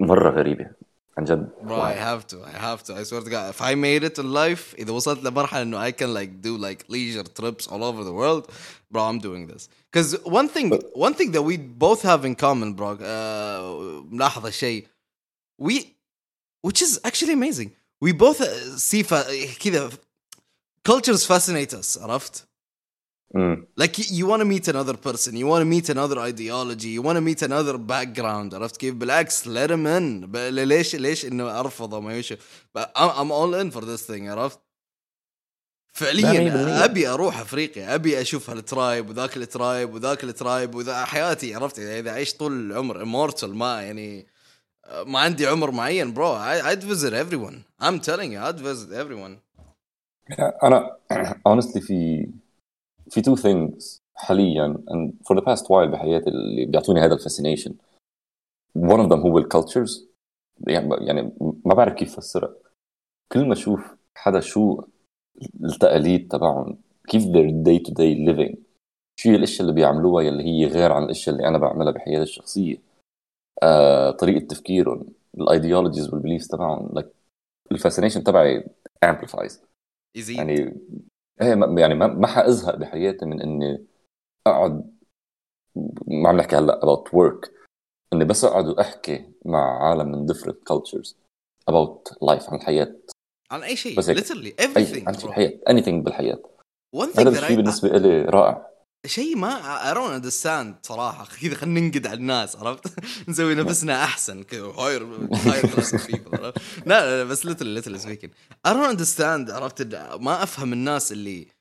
B: مرة غريبة. عن جد
A: Bro, I have to, I have to. I swear to God, if I made it in life, إذا وصلت لمرحلة إنه I can like do like leisure trips all over the world, bro, I'm doing this. Because one thing, one thing that we both have in common, bro, uh, ملاحظة شيء, we, which is actually amazing. We both uh, see fa- كذا cultures fascinate us, عرفت?
B: مم.
A: Like you, you want to meet another person, you want to meet another ideology, you want to meet another background عرفت كيف؟ بالعكس let him in ليش ليش انه ارفضه ما يشوف I'm, I'm all in for this thing عرفت؟ فعليا. ابي أروح افريقيا ابي أشوف هال tribe وذاك ال tribe وذاك ال tribe وذا حياتي عرفت اذا عشت طول العمر immortal ما يعني ما عندي عمر معين bro I'd visit everyone I'm telling you I'd visit everyone
B: أنا honestly في في two things حاليا and for the past while بحياتي اللي بيعطوني هذا ال fascination one of them هو ال cultures يعني يعني ما بعرف كيف افسرها كل ما أشوف حدا شو التقاليد تبعهم كيف their day to day living شو هي الأشياء اللي بيعملوها يلي هي غير عن الأشياء اللي أنا بعملها بحياتي الشخصية. آه، طريقة تفكيرهم ال ideologies وال beliefs تبعهم like ال fascination تبعي amplifies.
A: يزيد
B: يعني إيه ما- يعني ما ما حأزهق بحياتي من إني أقعد ما عم نحكي هلأ about work إني بس أقعد وأحكي مع عالم من different cultures about life عن الحياة
A: عن أي شيء
B: بس هيك.
A: literally
B: اي
A: everything
B: عن
A: bro.
B: الحياة anything بالحياة
A: one thing
B: هذا
A: that
B: الشيء بالنسبة لي رائع
A: شيء ما don't understand صراحة. كذا خلينا ننقد على الناس عرفت؟ نسوي نفسنا أحسن. كذا هاير هاير لا لا لا بس little little speaking I don't understand عرفت؟ ما أفهم الناس اللي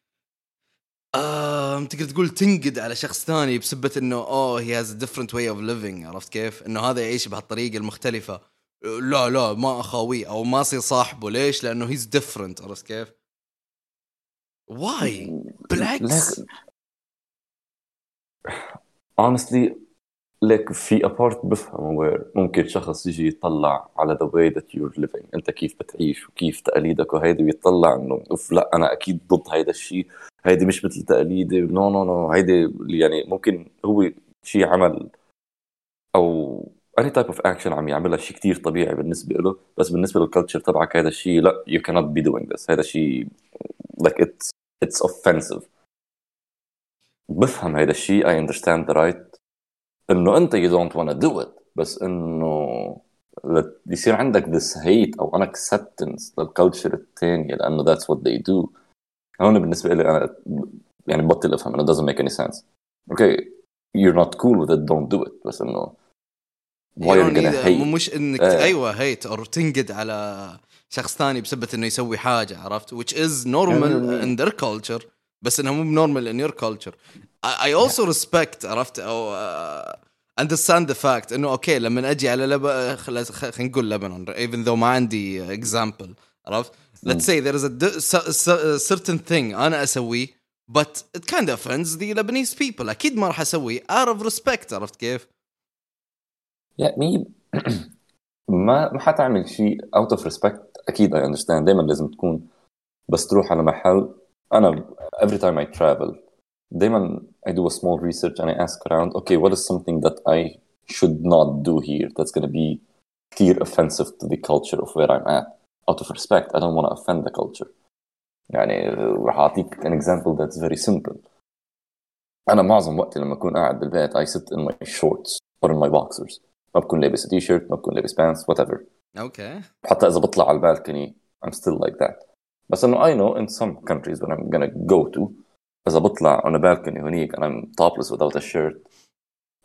A: فاهم تقدر تقول تنقد على شخص ثاني بسبة إنه oh he has different way of living عرفت كيف؟ إنه هذا يعيش بهالطريقة المختلفة. لا لا ما أخاويه أو ما أصير صاحبه. ليش؟ لأنه he's different عرفت كيف؟ واي بالعكس
B: honestly like في a part بفهم where ممكن شخص يجي يطلع على the way that you're living أنت كيف بتعيش وكيف تقاليدك وهيدي ويطلع إنه أوف لا أنا أكيد ضد هيدا الشيء هيدي مش مثل تقاليدي no no no هيدي يعني ممكن هو شيء عمل أو any type of action عم يعملها شيء كتير طبيعي بالنسبة له. بس بالنسبة لل culture تبعك هذا الشيء لا you cannot be doing this. هذا شيء like it's it's offensive. بفهم هيدا الشيء I understand the right إنه أنت you don't wanna do it بس إنه يصير عندك this hate أو unacceptance لل culture الثانية لأنه that's what they do هون بالنسبة لي أنا يعني بطل أفهم إنه doesn't make any sense okay you not cool with don't do it بس إنه
A: why are you gonna مش إنك uh. أيوه hate أو تنقد على شخص ثاني بسبب إنه يسوي حاجة عرفت؟ which is normal يعني in their culture. بس إنها مو ب normal in your culture I also respect عرفت؟ أو understand the fact إنه okay لما أجي على خلينا نقول لبنان even though ما عندي example عرفت؟ let's say there is certain thing أنا أسويه بس it kind of offends the Lebanese people أكيد ما راح أسويه out of respect عرفت كيف؟
B: يا مي ما ما حتعمل شيء out of respect أكيد I understand دائما لازم تكون بس تروح على محل انا every time I travel دائما I do a small research and I ask around okay what is something that I should not do here that's going to be كثير offensive to the culture of where I'm at out of respect I don't want to offend the culture يعني راح اعطيك an example that's very simple انا معظم وقتي لما اكون قاعد بالبيت I sit in my shorts or in my boxers ما بكون لابس تي شيرت ما بكون لابس pants whatever
A: اوكي
B: حتى اذا بطلع على البالكوني I'm still like that بس إنه I know in some countries when I'm gonna go to إذا بطلع on a balcony هنيك and I'm topless without a shirt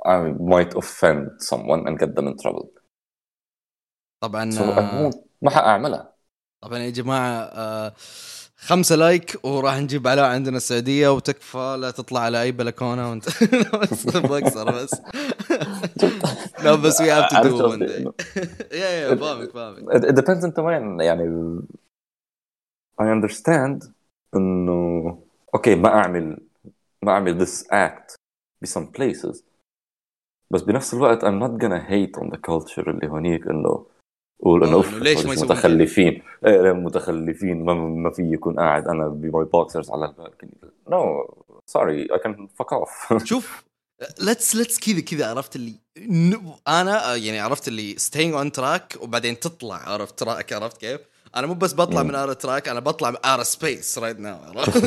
B: I might offend someone and get them in trouble.
A: طبعا
B: so ما حاعملها
A: طبعا يا جماعة آه خمسة لايك وراح نجيب علاء عندنا السعودية وتكفى لا تطلع على أي بلكونة وأنت بس. بكسر بس لا بس we have to do yeah yeah فاهمك فاهمك.
B: It depends أنت وين يعني I understand إنه okay ما أعمل ما أعمل this act ب some places بس بنفس الوقت I'm not gonna hate on the culture اللي هونيك إنه قول إنه أوف
A: ليش ما
B: متخلفين. إيه متخلفين؟ ما, ما في يكون قاعد أنا ب my boxers على ال balcony no sorry I can fuck off
A: شوف let's let's كذا كذا عرفت اللي أنا يعني عرفت اللي staying on track وبعدين تطلع عرفت track عرفت كيف؟ أنا مو بس بطلع من our track أنا بطلع our space right now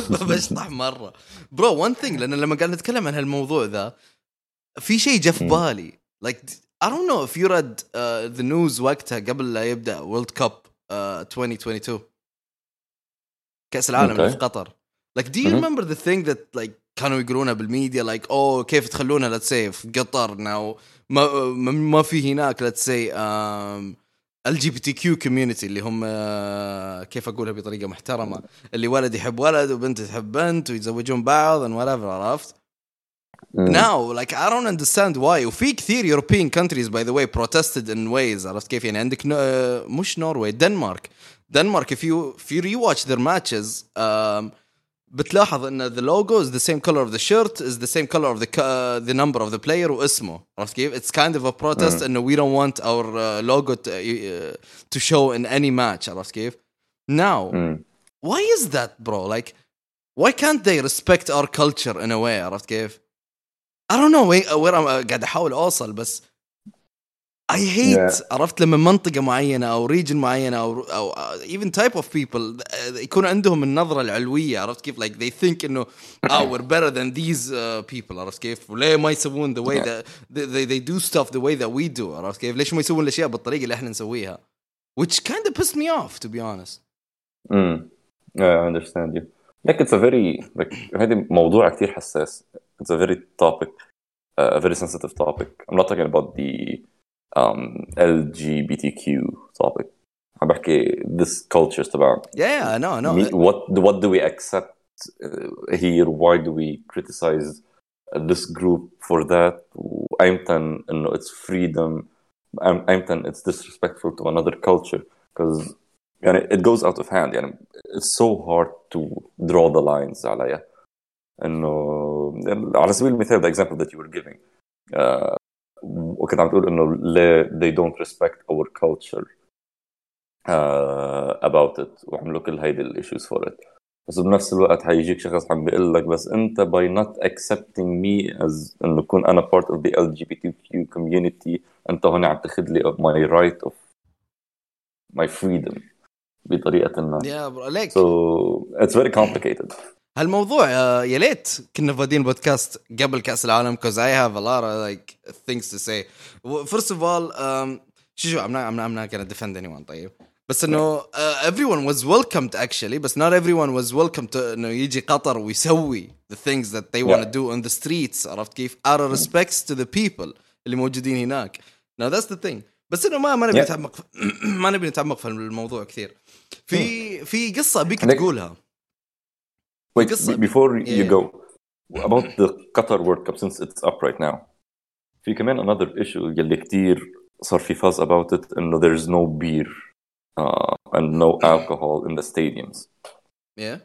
A: بشطح مرة. bro one thing لأن لما قاعد نتكلم عن هالموضوع ذا في شيء جاء في بالي. like don't know if you read uh, the news وقتها قبل لا يبدأ World Cup uh, 2022 كأس العالم okay. في قطر. Do you mm-hmm. remember the thing that like كانوا يقولونها بالميديا؟ like like, أوه oh, كيف تخلونها let's say في قطر now ما ما في هناك let's say um, ال جي بي تي كيو كوميونتي اللي هم آه، كيف أقولها بطريقة محترمة. اللي ولد يحب ولد وبنت تحب بنت ويتزوجون بعض and whatever عرفت؟ now like I don't understand why. وفي كثير European countries by the way protested in ways عرفت كيف؟ يعني عندك نو... آه، مش نوروي دنمارك دنمارك if you if you rewatch their matches um, بتلاحظ ان the logo is the same color of the shirt is the same color of the uh, the number of the player واسمه عرفت كيف؟ It's kind of a protest mm. انه we don't want our uh, logo to, uh, to show in any match عرفت كيف؟ Now mm. why is that bro? Like why can't they respect our culture in a way عرفت كيف؟ I don't know where, where I'm قاعد احاول اوصل بس I hate yeah. عرفت لما منطقة معينة أو ريجن معينة أو أو even type of people يكون عندهم النظرة العلوية عرفت كيف like they think إنه oh we're better than these uh, people عرفت كيف وليه ما يسوون the way that they, they do stuff the way that we do عرفت كيف ليش ما يسوون الأشياء بالطريقة اللي إحنا نسويها which kind of pissed me off to be honest.
B: Mm. Yeah, I understand you. Like it's a very like هذا موضوع كثير حساس. It's a very topic, uh, a very sensitive topic. I'm not talking about the um, LGBTQ topic عم بحكي this culture تبع
A: yeah yeah I know I know
B: what what do we accept uh, here why do we criticize this group for that وأيمتى إنه it's freedom أيمتى it's disrespectful to another culture because يعني it goes out of hand يعني it's so hard to draw the lines عليها انه على سبيل المثال the example that you were giving uh, وكنت عم تقول انه ليه they don't respect our culture uh, about it وعملوا كل هيدي الايشوز for it بس بنفس الوقت حيجيك شخص عم بيقول لك بس انت by not accepting me as انه كون انا part of the LGBTQ community انت هون عم تاخذ لي my right of my freedom بطريقه ما
A: يا برو ليك
B: so it's very complicated
A: هالموضوع آه، يا ليت كنا فادين بودكاست قبل كاس العالم have a lot of like things to say first of all um, شو شو not, I'm not gonna defend anyone طيب بس انه uh, everyone was welcomed actually بس not everyone was welcome to انه يجي قطر ويسوي the things that they want to
B: Yeah.
A: do on the streets عرفت كيف out of respects to the people اللي موجودين هناك now that's the thing بس انه ما ما نبي
B: Yeah.
A: نتعمق ما نبي نتعمق في الموضوع كثير في في قصه ابيك تقولها
B: Wait,
A: قصة-
B: be- before
A: Yeah.
B: you go, about the Qatar World Cup since it's up right now. في كمان another issue يلي كتير صار في fuzz about it انه there's no beer uh, and no alcohol in the stadiums.
A: yeah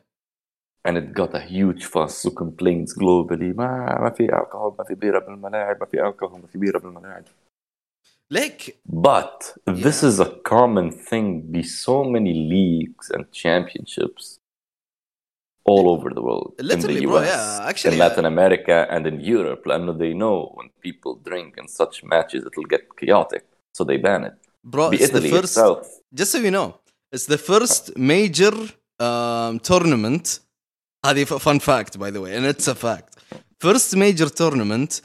B: And it got a huge fuss و complaints globally ما ما في alcohol ما في بيرة بالملاعب ما في alcohol ما في بيرة بالملاعب.
A: ليك
B: But this is a common thing be so many leagues and championships all over the world. in
A: Literally,
B: the
A: bro,
B: US,
A: yeah, actually,
B: in Latin America and in Europe. لأنه they know when people drink in such matches it'll get chaotic. So they ban it.
A: bro it's the
B: بإيطالي
A: first
B: itself.
A: just so you know it's the first major um, tournament هذه fun fact by the way and it's a fact first major tournament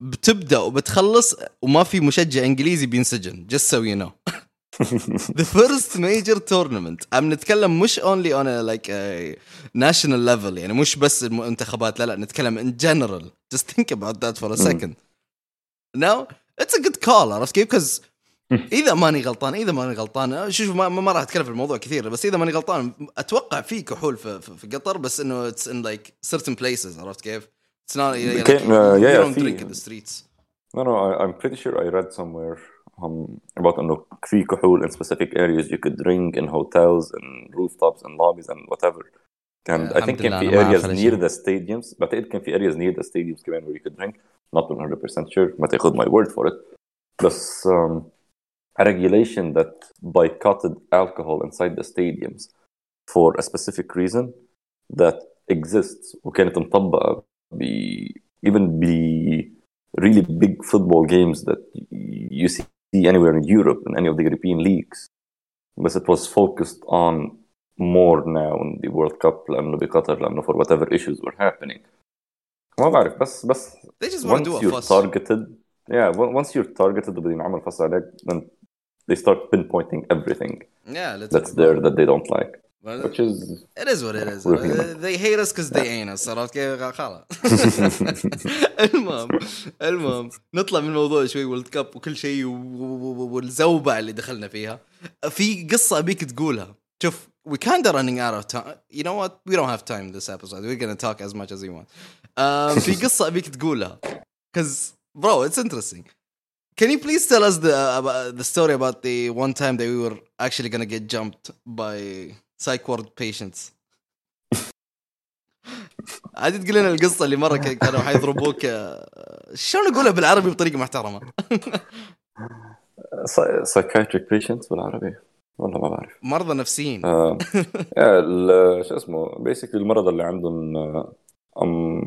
A: بتبدا وبتخلص وما في مشجع انجليزي بينسجن just so you know the first major tournament عم نتكلم مش only on a like a national level يعني مش بس المنتخبات لا لا نتكلم in general just think about that for a second now it's a good call عرفت كيف because اذا ماني غلطان اذا ماني غلطان شوف ما, ما راح اتكلم في الموضوع كثير بس اذا ماني غلطان أتوقع في كحول في, في, في قطر بس انه it's in like certain places عرفت كيف؟ It's not like,
B: Okay, uh,
A: you
B: yeah,
A: don't
B: في-
A: drink in the streets.
B: No, no, I, I'm pretty sure I read somewhere um, about انه في كحول in specific areas you could drink in hotels and rooftops and lobbies and whatever. And I think
A: الحمد
B: كان
A: لله
B: في
A: أنا ما أعرف
B: areas
A: هذا
B: near
A: الشيء.
B: the stadiums بعتقد كان في areas near the stadiums كمان where you could drink not 100% sure ما تاخذ my word for it بس um, a regulation that boycotted alcohol inside the stadiums for a specific reason that exists وكانت مطبقة ب even ب really big football games that you see anywhere in Europe in any of the European leagues. But it was focused on more now in the World Cup لأنه بقطر لأنه for whatever issues were happening. ما بعرف بس بس
A: They just want to
B: once
A: do a
B: you're
A: fuss.
B: targeted yeah on- once you're targeted وبدهم ينعمل فصل عليك then they start pinpointing everything
A: Yeah, let's
B: that's there that they don't like
A: Well,
B: Which is
A: It is what it is. Uh, they hate us because they ain't us عرفت كيف؟ خلاص. المهم المهم نطلع من الموضوع شوي وورلد كاب وكل شيء و- و- و- والزوبعه اللي دخلنا فيها. في قصه ابيك تقولها. شوف we kind of running out of time. You know what? We don't have time this episode. We're gonna talk as much as we want. Um, في قصه ابيك تقولها. Because bro, it's interesting. Can you please tell us the about the story about the one time that we were actually gonna get jumped by psych ward patients? عادي تقول لنا القصة اللي مرة كانوا حيضربوك آه، شلون اقولها بالعربي بطريقة
B: محترمة؟ psychiatric patients بالعربي والله ما بعرف
A: مرضى نفسيين
B: آه، شو اسمه بيسكلي المرضى اللي عندهم آه، أم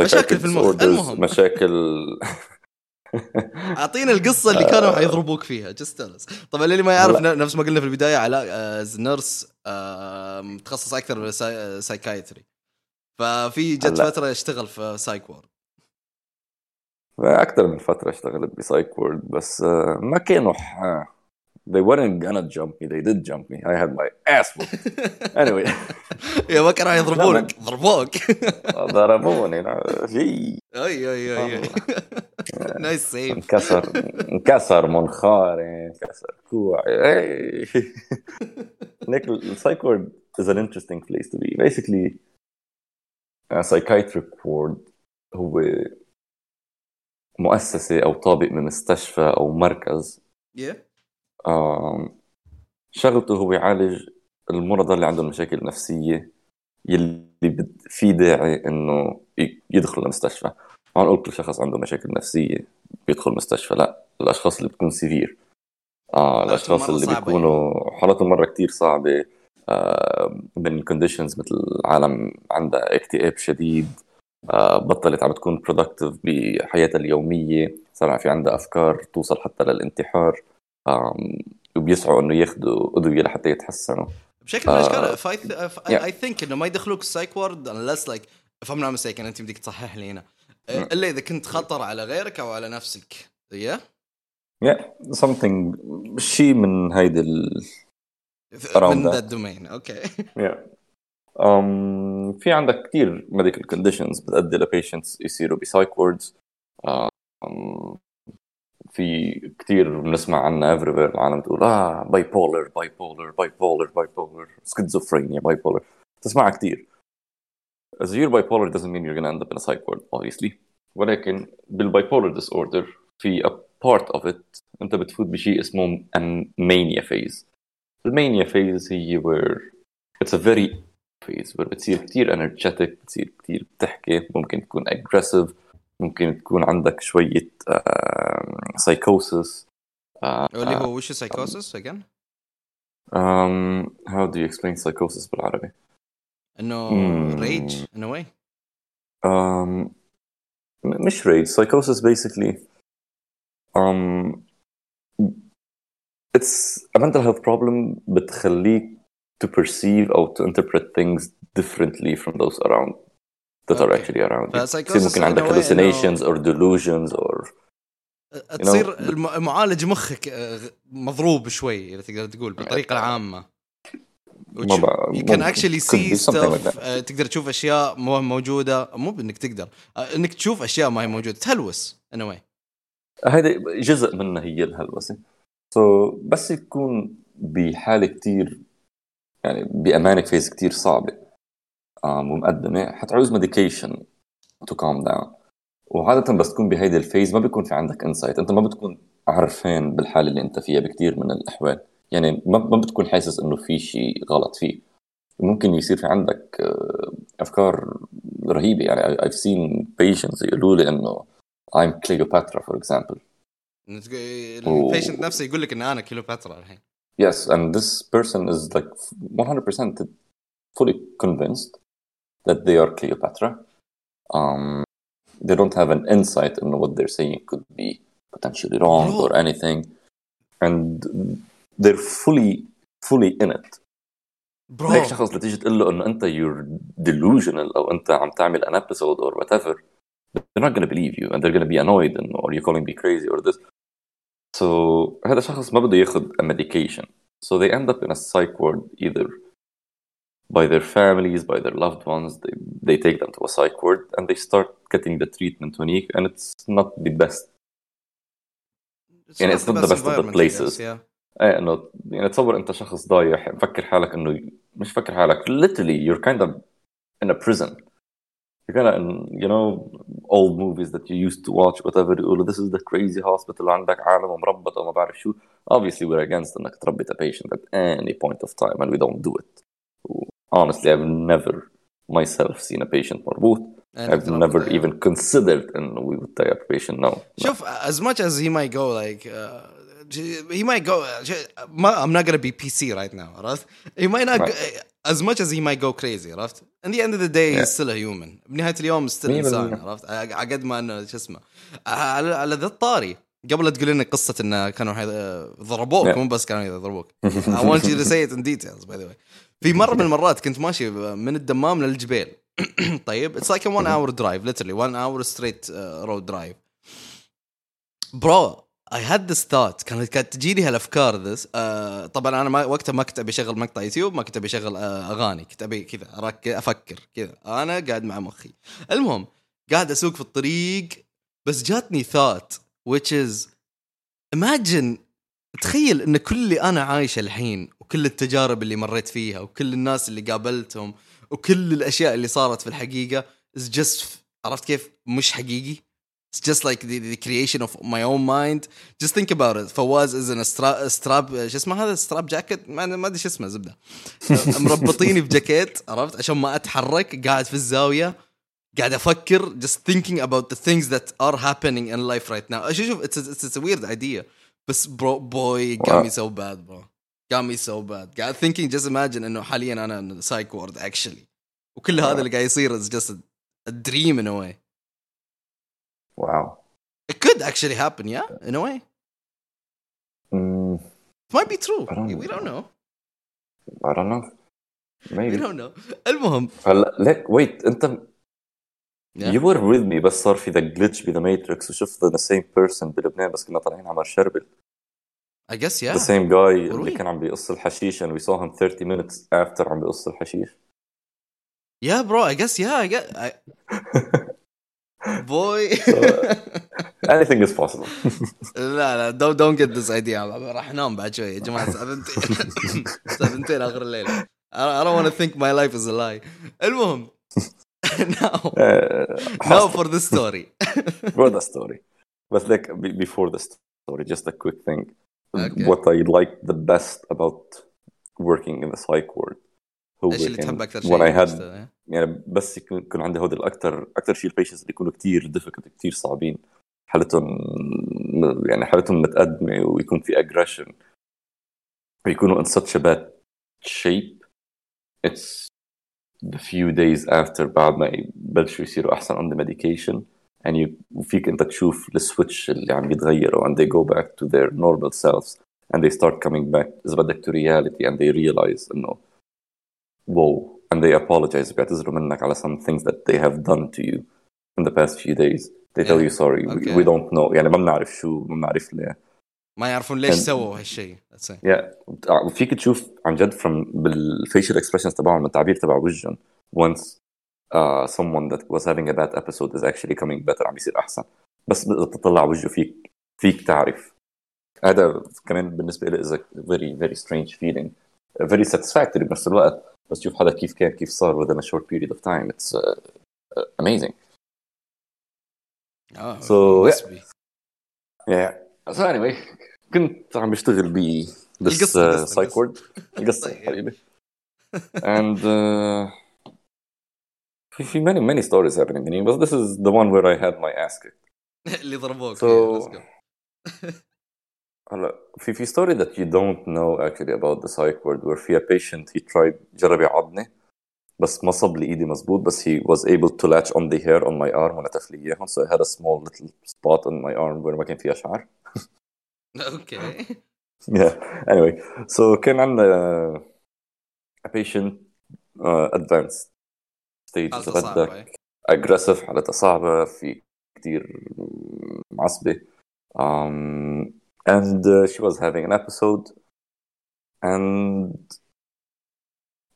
A: مشاكل في المخ. المهم.
B: مشاكل
A: اعطينا القصة اللي كانوا حيضربوك فيها. just طبعا اللي ما يعرف نفس ما قلنا في البداية علاء nurse متخصص أكثر بال psychiatry ففي جت. فترة يشتغل في psych ward
B: أكثر من فترة اشتغلت ب psych ward بس آه، ما كانوا. They weren't gonna jump me they did jump me. I had my ass whooped. Anyway.
A: yeah ما كانوا يضربونك ضربوك
B: ضربوني لا، في
A: أي أي
B: أي.
A: nice safe
B: انكسر انكسر منخاري انكسر كوعي إيه. like ال psych ward is an interesting place to be. Basically, a psychiatric ward هو مؤسسة أو طابق من مستشفى أو مركز.
A: Yeah.
B: شغلته هو يعالج المرضى اللي عندهم مشاكل نفسية يلي في داعي إنه ي- يدخل المستشفى ما نقول كل شخص عنده مشاكل نفسية بيدخل مستشفى لا الأشخاص اللي بتكون سيفير. الأشخاص
A: مرة
B: اللي بيكونوا حالتهم مرة كتير صعبة آه من conditions مثل العالم عندها اكتئاب شديد آه بطلت عم تكون productive بحياتها اليومية صار في عندها أفكار توصل حتى للانتحار. وبيسعوا إنه ياخذوا أدوية لحتى يتحسنوا
A: بشكل من الاشكال. I think إنه ما يدخلوك ال psych ward unless like if I'm not mistaken أنت بدك تصحح لي هنا. آه، إلا إذا كنت خطر على غيرك أو على نفسك yeah
B: yeah something شيء من هيدي ال
A: من. ذا ال domain okay
B: yeah. um, في عندك كثير medical conditions بتؤدي ل patients يصيروا ب psych wards um, في كثير بنسمع عنها everywhere العالم بتقول آه باي بولر باي بولر باي بولر باي بولر سكيزوفرينيا باي بولر تسمعها كثير As your bipolar doesn't mean you're gonna end up in a psych ward obviously. ولكن بال bipolar disorder في a part of it انت بتفوت بشيء اسمه ال mania phase ال mania phase هي where it's a very phase where بتصير كثير energetic بتصير كثير بتحكي ممكن تكون aggressive ممكن تكون عندك شوية uh, psychosis uh,
A: اللي هو وش psychosis again
B: um, how do you explain psychosis بالعربي
A: انه
B: Hmm.
A: ريج ان واي
B: um, م- مش rage psychosis basically um, it's a mental health problem بتخليك to perceive أو to interpret things differently from those around that are actually around you. يصير ممكن عندك hallucinations or delusions or
A: تصير معالج مخك مضروب شوي إذا تقدر تقول
B: بالطريقة
A: العامة.
B: be something like
A: stuff
B: that.
A: تقدر تشوف أشياء مو موجودة. مو بإنك تقدر إنك تشوف أشياء ما هي موجودة. تهلوس why
B: هيدا جزء منها هي الهلوسة. so so, بس يكون بحالة كتير يعني ب a manic phase كتير صعبة. آم، ومقدمة حتعوز medication to calm down وعادة بس تكون بهيدي ال phase ما بيكون في عندك insight أنت ما بتكون عرفان بالحالة اللي أنت فيها بكتير من الأحوال. يعني ما ما بتكون حاسس إنه في شيء غلط فيه. ممكن يصير في عندك آه، أفكار رهيبة. يعني I've seen patients يقولوا لي إنه I'm Cleopatra for example.
A: البيشنت نفسه يقول لك ان أنا كيلوباترا الحين.
B: Yes, and this person is like 100% fully convinced that they are Cleopatra. Um, they don't have an insight in what they're saying could be potentially wrong
A: Bro.
B: or anything, and they're fully fully in it.
A: برو
B: هيك شخص لتيجي تقول له انه انت you're delusional او انت عم تعمل an episode or whatever they're not gonna believe you and they're gonna be annoyed and, or you're calling me crazy or this so هذا شخص ما بده ياخذ a medication so they end up in a psych ward either by their families by their loved ones they, they take them to a psych ward and they start getting the treatment unique and it's not the best يعني it's not the best of the places. ايه انه يعني تصور انت شخص ضايع مفكر حالك انه مش فكر حالك literally you're kind of in a prison you're kind of in you know old movies that you used to watch whatever يقولوا this is the crazy hospital وعندك عالم ومربط وما بعرف شو obviously we're against انك تربط a patient at any point of time and we don't do it honestly I've never myself seen a patient مربوط I've never even considered انه we would tie up a patient no
A: شوف as much as he might go like uh, he might go ما I'm not gonna be PC right now عرفت he might not go, as much as he might go crazy عرفت in the end of the day he's still a human بنهاية اليوم still
B: مية
A: انسان
B: بالمية.
A: عرفت على قد ما انه شو اسمه على على ذا الطاري قبل لا تقول لنا قصة انه كانوا حي- ضربوك
B: Yeah.
A: مو بس كانوا يضربوك I want you to say it in details by the way في مرة من المرات كنت ماشي من الدمام للجبيل طيب a one hour drive literally one hour straight uh, road drive. bro I had this thought. كانت تجيني هالأفكار this آه طبعا أنا ما وقتها ما كنت أبي أشغل مقطع يوتيوب ما كنت أبي أشغل آه أغاني. كنت أبي كذا أفكر كذا. أنا قاعد مع مخي. المهم قاعد أسوق في الطريق بس جاتني thought which is imagine تخيل إن كل اللي أنا عايشه الحين وكل التجارب اللي مريت فيها وكل الناس اللي قابلتهم وكل الأشياء اللي صارت في الحقيقة is just عرفت كيف مش حقيقي It's just like the, the creation of my own mind. Just think about it. فواز is in a stra- a strap شو اسمه هذا strap jacket ما ادري شو اسمه زبدة. مربطيني بجاكيت عرفت عشان ما أتحرك قاعد في الزاوية قاعد أفكر just thinking about the things that are happening in life right now. شوف شوف it's a, it's, a weird idea. بس bro got me so bad bro. Got me so bad. قاعد thinking just imagine انه حاليا أنا psych ward actually. وكل هذا اللي قاعد يصير is just a, a dream in a way.
B: wow
A: It could actually happen, yeah, in a way.
B: Mm,
A: It might be true.
B: Don't
A: we don't know.
B: I don't know
A: We
B: maybe
A: don't know. المهم
B: هلا ليك wait انت
A: Yeah.
B: you were with me بس صار في the glitch ب the matrix وشفت the same person بلبنان بس كنا طالعين على شربل
A: I guess
B: ذا
A: yeah.
B: سيم جاي
A: Were
B: اللي
A: we?
B: كان عم بيقص الحشيش and we saw him 30 minutes after عم بيقص الحشيش
A: Yeah, bro. I guess yeah. I get. I... Boy.
B: anything is possible
A: لا لا don't don't get this idea راح انام بعد شوي يا جماعه سبنتين سبنتين اخر الليل I I don't want to think my life is a lie المهم now
B: uh,
A: now for the story
B: for the story but like be- before the story just a quick thing
A: Okay.
B: what I like the best about working in the psych ward هو
A: إيش اللي
B: كان
A: تحب أكثر شيء
B: when I had
A: اشتغل؟
B: يعني بس يكون يكون عندي هودي الاكثر أكثر شيء البيشنتس اللي يكونوا كثير difficult كثير صعبين حالتهم يعني حالتهم متقدمة ويكون في aggression ويكونوا in such a bad shape it's the few days after بعد ما يبلشوا يصيروا أحسن on the medication and you وفيك انت تشوف السويتش اللي عم يتغيروا and they go back to their normal selves and they start coming back اذا بدك to reality and they realize انه whoa and they apologize بيعتذروا منك على some things that they have done to you in the past few days they tell
A: Yeah.
B: you sorry we,
A: Okay.
B: we don't know يعني ما بنعرف شو ما بنعرف ليه
A: ما يعرفون ليش
B: And-
A: سووا هالشيء Let's say.
B: yeah وفيك تشوف عن جد from بالفيشل اكسبريشنز تبعهم التعبير تبع وجههم once uh, someone that was having a bad episode is actually coming better عم بيصير احسن بس اذا تطلع وجهه فيك فيك تعرف هذا كمان بالنسبه لي is a very very strange feeling very satisfactory بنفس الوقت بس تشوف حدا كيف كان كيف صار within a short period of time it's uh, uh, amazing
A: Oh,
B: So,
A: must be.
B: yeah so anyway كنت عم بشتغل ب this
A: القصة-
B: uh,
A: القصة-
B: psych ward القصة
A: طيب.
B: حبيبي and uh, في في many many stories happening to me but this is the one where I had my ass kicked
A: اللي ضربوك
B: So-
A: Yeah, let's go.
B: هلا في في story that you don't know actually about the psych ward where في a patient he tried جرب يعضني بس ما صب لي ايدي مزبوط بس he was able to latch on the hair on my arm ونتف لي اياهم so I had a small little spot on my arm where ما كان فيها شعر
A: اوكي
B: yeah anyway so كان عندنا a patient uh, advanced
A: تيجي
B: تغدك aggressive حالتها صعبة في كثير معصبه um, and uh, she was having an episode and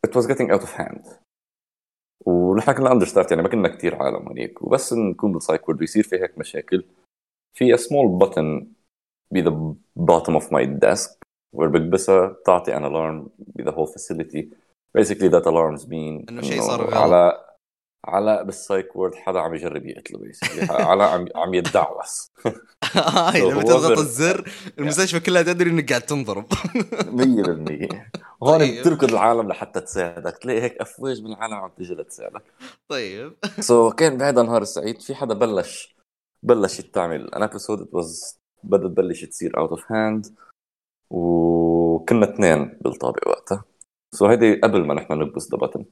B: it was getting out of hand. ونحن كنا understaffed يعني ما كنا كثير عالم هنيك. وبس نكون بال psych ward ويصير في هيك مشاكل. في a small button be the bottom of my desk where بكبسها بتعطي an alarm be the whole facility. Basically that alarms mean
A: إنه شيء صار غلط.
B: على على بالسايك وورد حدا عم يجرب يقتله basically. على عم عم يتدعوس.
A: هاي لما تضغط الزر المستشفى كلها تدري إنك قاعد تنضرب.
B: 100% هون
A: طيب.
B: بتركض العالم لحتى تساعدك. تلاقي هيك أفواج من العالم عم تيجي لتساعدك.
A: طيب.
B: so so, كان بهذا النهار السعيد في حدا بلش بلشت تعمل an episode was بدت تبلش تصير out of hand وكنا اثنين بالطابق وقتها. so هيدي قبل ما نحن نلبس the button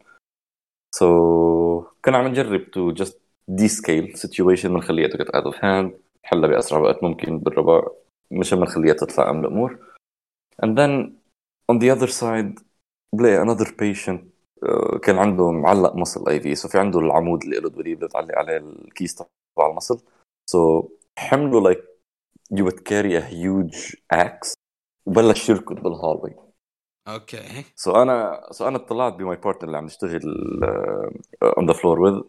B: so كنا عم نجرب to just de-escalate situation بنخليها get out of hand نحلها بأسرع وقت ممكن بالربع مش بنخليها تتفاقم الأمور. Then on the other side بلاقي another patient آه، كان عنده معلق مصل IV so في عنده العمود اللي له اللي بتعلق عليه الكيس تبع المصل so حمله like you would carry a huge axe. وبلش يركض بال
A: hallway
B: okay. so أنا so أنا اطلعت ب my partner اللي عم نشتغل on the floor with.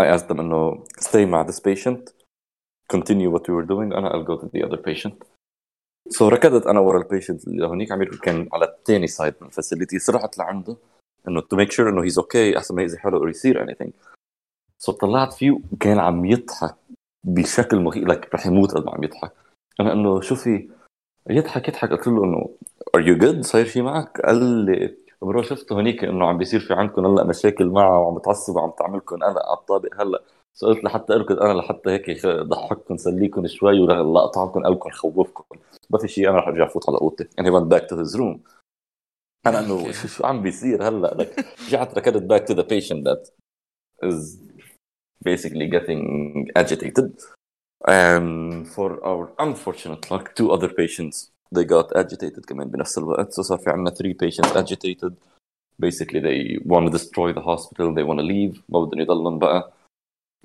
B: I asked them إنه stay مع this patient continue what we were doing أنا I'll go to the other patient. so ركضت أنا ورا ال patient اللي هونيك عم كان على الثاني side من ال facility رحت لعنده إنه to make sure إنه he's okay أحسن ما يأذي حاله أو يصير anything so طلعت فيه وكان عم يضحك بشكل مخيف لك رح يموت قد ما عم يضحك. أنا إنه شوفي يضحك يضحك. قلت له إنه are you good صاير شيء معك؟ قال لي bro شفت هونيك إنه عم بيصير في عندكم هلأ مشاكل معه وعم بتعصب وعم تعملكم قلق على الطابق هلأ. سألت لحتى اركض أنا لحتى هيك ضحككم سليكم شوي ولا اقطعكم قلبكم خوفكم ما في شيء أنا رح أرجع فوت على أوضتي. And he went back to his room. أنا إنه شو, عم بيصير هلأ؟ رجعت ركضت back to the patient that is basically getting agitated. And for our unfortunate luck two other patients they got agitated كمان بنفس الوقت so صار في عندنا three patients agitated basically they want to destroy the hospital they want to leave ما بدهم يضلهم بقى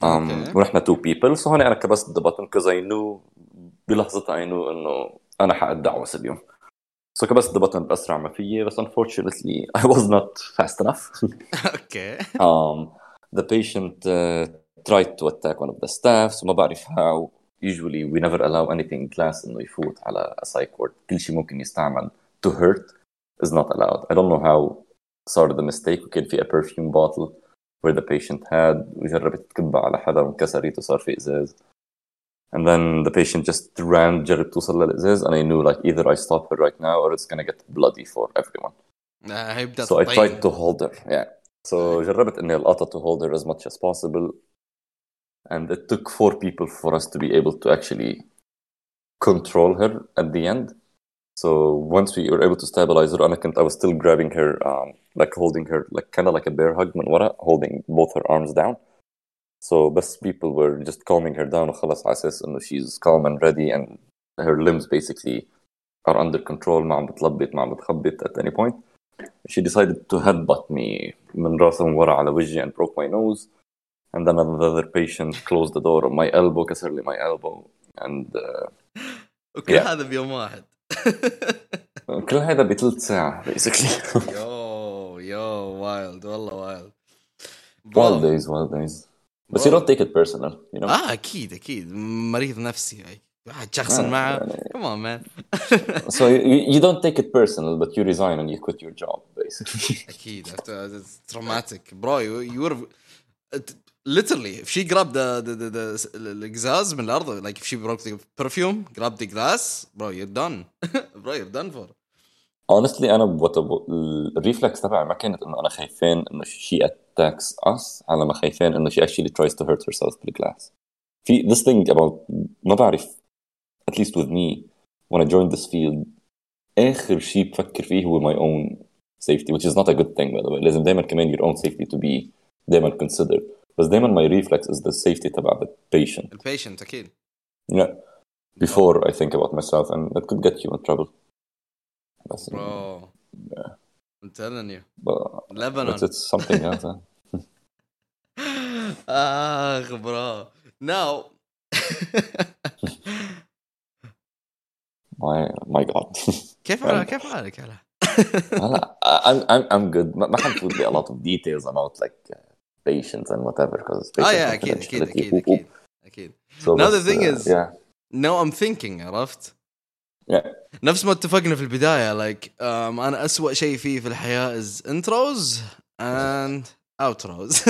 B: um, okay. ونحن two people so هون أنا كبست the button because I knew بلحظتها I knew انه أنا حقد دعوة اليوم so كبست the button باسرع ما فيي بس unfortunately I was not fast enough
A: okay
B: um, the patient uh, tried to attack one of the staff so ما بعرف how usually we never allow anything glass انه يفوت على a psych ward كل شيء ممكن يستعمل to hurt is not allowed I don't know how صار the mistake وكان في a perfume bottle where the patient had وجربت تكبها على حدا وانكسرت وصار في ازاز and then the patient just ran جرب توصل للازاز and I knew like either I stop her right now or it's gonna get bloody for everyone
A: هيبدا
B: so I tried to hold her yeah so جربت اني القطة to hold her as much as possible and it took four people for us to be able to actually control her at the end so once we were able to stabilize her, أنا I was still grabbing her, um, like holding her, like kind of like a bear hug من ورا, holding both her arms down. So best people were just calming her down وخلص على أساس إنه she's calm and ready and her limbs basically are under control ما عم بتلبط ما عم بتخبط at any point. She decided to headbutt me من راسها من ورا على وجهي and broke my nose. And then another patient closed the door on my elbow كسر لي my elbow and uh,
A: وكل yeah. هذا بيوم واحد
B: كل هذا بثلث ساعة basically
A: يو يو وايلد والله وايلد
B: wild days wild days بس you don't take it personal you know
A: اه اكيد اكيد مريض نفسي واحد شخص معه come on man
B: so you, you don't take it personal but you resign and you quit your job basically
A: اكيد it's traumatic bro you, you're literally if she grabbed the the the, the القزاز من الأرض like if she broke the perfume grabbed the glass bro you're done bro you're done for
B: honestly أنا الريفلكس تبعي ما كانت انه أنا خايفين انه she attacks us على ما خايفين انه she actually tries to hurt herself بالجلاس في this thing about ما بعرف at least with me when I joined this field اخر شيء بفكر فيه هو my own safety which is not a good thing by the way لازم دائما كمان your own safety to be دائما considered بس دائما my reflex is the safety تبع the patient
A: البيشنت اكيد
B: yeah before I think about myself and it could get you in trouble
A: بس bro yeah. I'm telling you
B: but,
A: Lebanon
B: but it's something else
A: اخ bro now
B: my my god
A: كيف حالك كيف حالك هلا
B: هلا I'm I'm I'm good ما حنفوت a lot of details about like patience and whatever because
A: آه يا أكيد أكيد أكيد أكيد أكيد now the thing is yeah. now I'm thinking عرفت؟
B: yeah.
A: نفس ما اتفقنا في البدايه like um, أنا اسوء شيء فيه في الحياة is intros and outros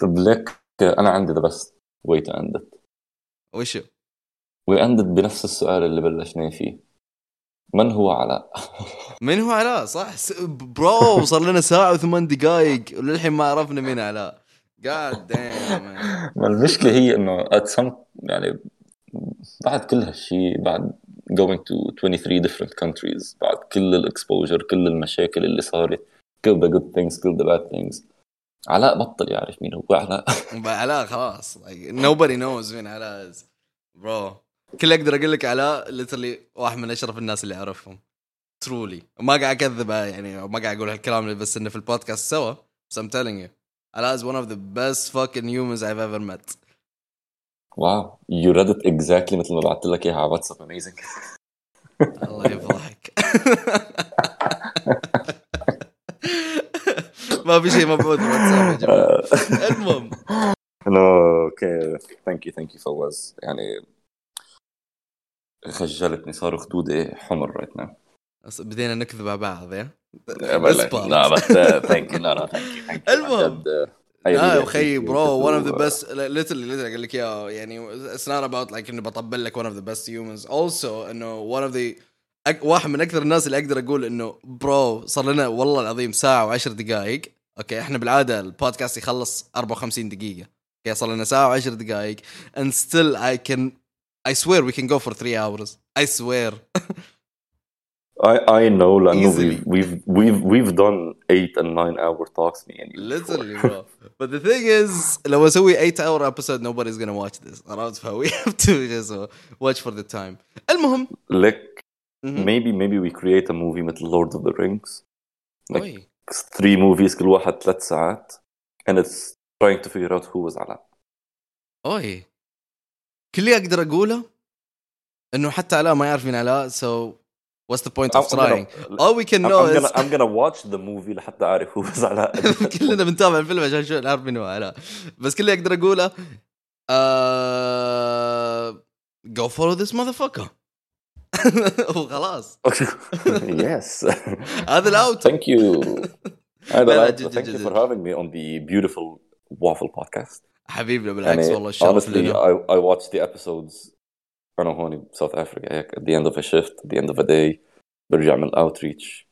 B: طب ليك أنا عندي the best way to end it
A: وشو؟
B: we ended بنفس السؤال اللي بلشنا فيه من هو علاء؟
A: من هو علاء؟ صح. bro صار لنا ساعة وثمان دقائق وللحين ما عرفنا مين علاء. قاعد
B: ما المشكلة هي إنه at some يعني بعد كل هالشيء بعد going to 23 different countries بعد كل ال exposure كل المشاكل اللي صارت كل the good things كل the bad things. علاء بطل يعرف مين هو علاء.
A: علاء خلاص. Like, nobody knows مين علاء bro كل أقدر أقول لك علاء literally واحد من أشرف الناس اللي أعرفهم. truly ما قاعد أكذب يعني ما قاعد أقول هالكلام بس إنه في البودكاست سوا. بس I'm telling you. علاء is one of the best fucking humans I've ever met.
B: wow you read it exactly مثل ما بعثت لك إياها على واتساب amazing.
A: الله يفضحك. ما في شيء مبعوث واتساب يا جماعة. المهم.
B: okay thank you thank you فواز يعني خجلتني صاروا خدودي حمر right
A: now بدينا نكذب على بعض يا
B: لا
A: This part.
B: لا بس thank you لا لا thank you
A: المهم. لا يا أخي bro one of the best literally literally أقول لك اياه يعني it's not about like إني بطبل لك one of the best humans. Also إنه of the أك... واحد من أكثر الناس اللي أقدر أقول إنه bro صار لنا والله العظيم ساعة و10 دقائق. أوكي إحنا بالعادة البودكاست يخلص 54 دقيقة. أوكي صار لنا ساعة و10 دقائق. And still I can I swear we can go for 3 hours I swear
B: I I know لأنه
A: Easily.
B: we've we've we've we've done eight and nine hour talks me and you
A: literally bro but the thing is لو اسوي 8 hour episode nobody's gonna watch this عرفت ف we have to just watch for the time المهم
B: like
A: مهم.
B: maybe maybe we create a movie مثل Lord of the Rings like
A: أوي.
B: three movies كل واحد ثلاث ساعات and it's trying to figure out who was علاء
A: اوي كل اللي أقدر أقوله إنه حتى علاء ما يعرف مين علاء so what's the point of trying all we can know is
B: I'm gonna watch the movie لحتى أعرف هو بس علاء
A: كلنا بنتابع الفيلم عشان شو نعرف مين هو علاء بس كل اللي أقدر أقوله go follow this motherfucker وخلاص.
B: yes
A: هذا الاوت
B: ثانك
A: يو
B: ثانك
A: يو
B: فور هافينج مي اون ذا بيوتيفول وافل بودكاست
A: حبيبنا بالعكس
B: يعني
A: والله الشرف
B: honestly
A: لنا
B: I, I watched the episodes أنا هون بساوث أفريقيا هيك at the end of a shift at the end of a day برجع من outreach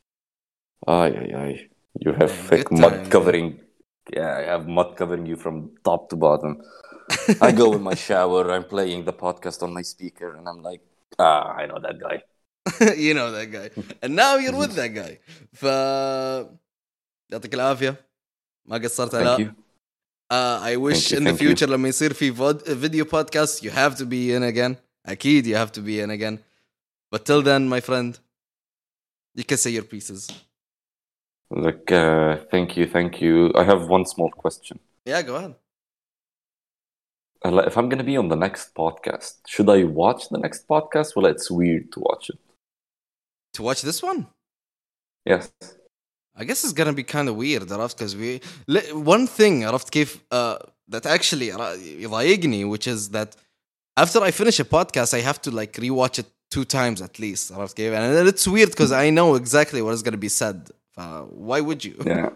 B: آي آي آي you have
A: Yeah,
B: thick
A: good
B: mud
A: time,
B: covering yeah I have mud covering you from top to bottom I go in my shower I'm playing the podcast on my speaker and I'm like ah I know that guy
A: you know that guy and now you're with that guy ف يعطيك العافيه ما قصرت
B: thank
A: علاء
B: you
A: Uh, I wish
B: Thank you,
A: in the
B: thank you.
A: future لما يصير في فود- فيديو بودكاست you have to be in again أكيد you have to be in again but till then my friend you can say your pieces
B: like uh, thank you thank you I have one small question
A: yeah go ahead
B: هلا if I'm gonna be on the next podcast should I watch the next podcast well it's weird to watch it
A: to watch this one
B: yes
A: I guess it's gonna be kind of weird عرفت because we li- one thing عرفت كيف uh, that actually را- يضايقني which is that after I finish a podcast I have to like rewatch it two times at least عرفت كيف and it's weird because I know exactly what is gonna be said ف why would you
B: Yeah.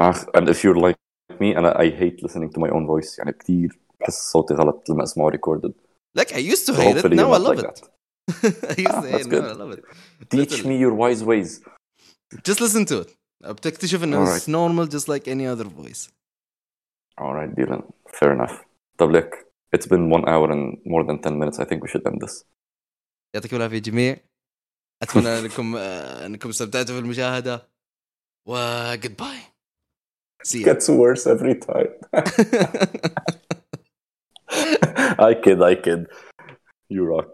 B: آخ, and if you're like me أنا I hate listening to my own voice يعني كثير بحس صوتي غلط لما اسمعه recorded
A: like I used to
B: So
A: hate it
B: hopefully
A: now
B: you're
A: I
B: not
A: love
B: like
A: it
B: that.
A: I used
B: Ah,
A: to hate
B: that's
A: it now
B: good.
A: I love it
B: Teach
A: Literally.
B: me your wise ways.
A: just listen to it بتكتشف انه
B: Alright.
A: it's normal just like any other voice
B: All right, Dylan. Fair enough. طب لك it's been one hour and more than 10 minutes I think we should end this.
A: يعطيكم العافيه جميع اتمنى انكم آه، انكم استمتعتوا في المشاهده و goodbye see ya
B: Gets worse every time. I kid, I kid. You rock.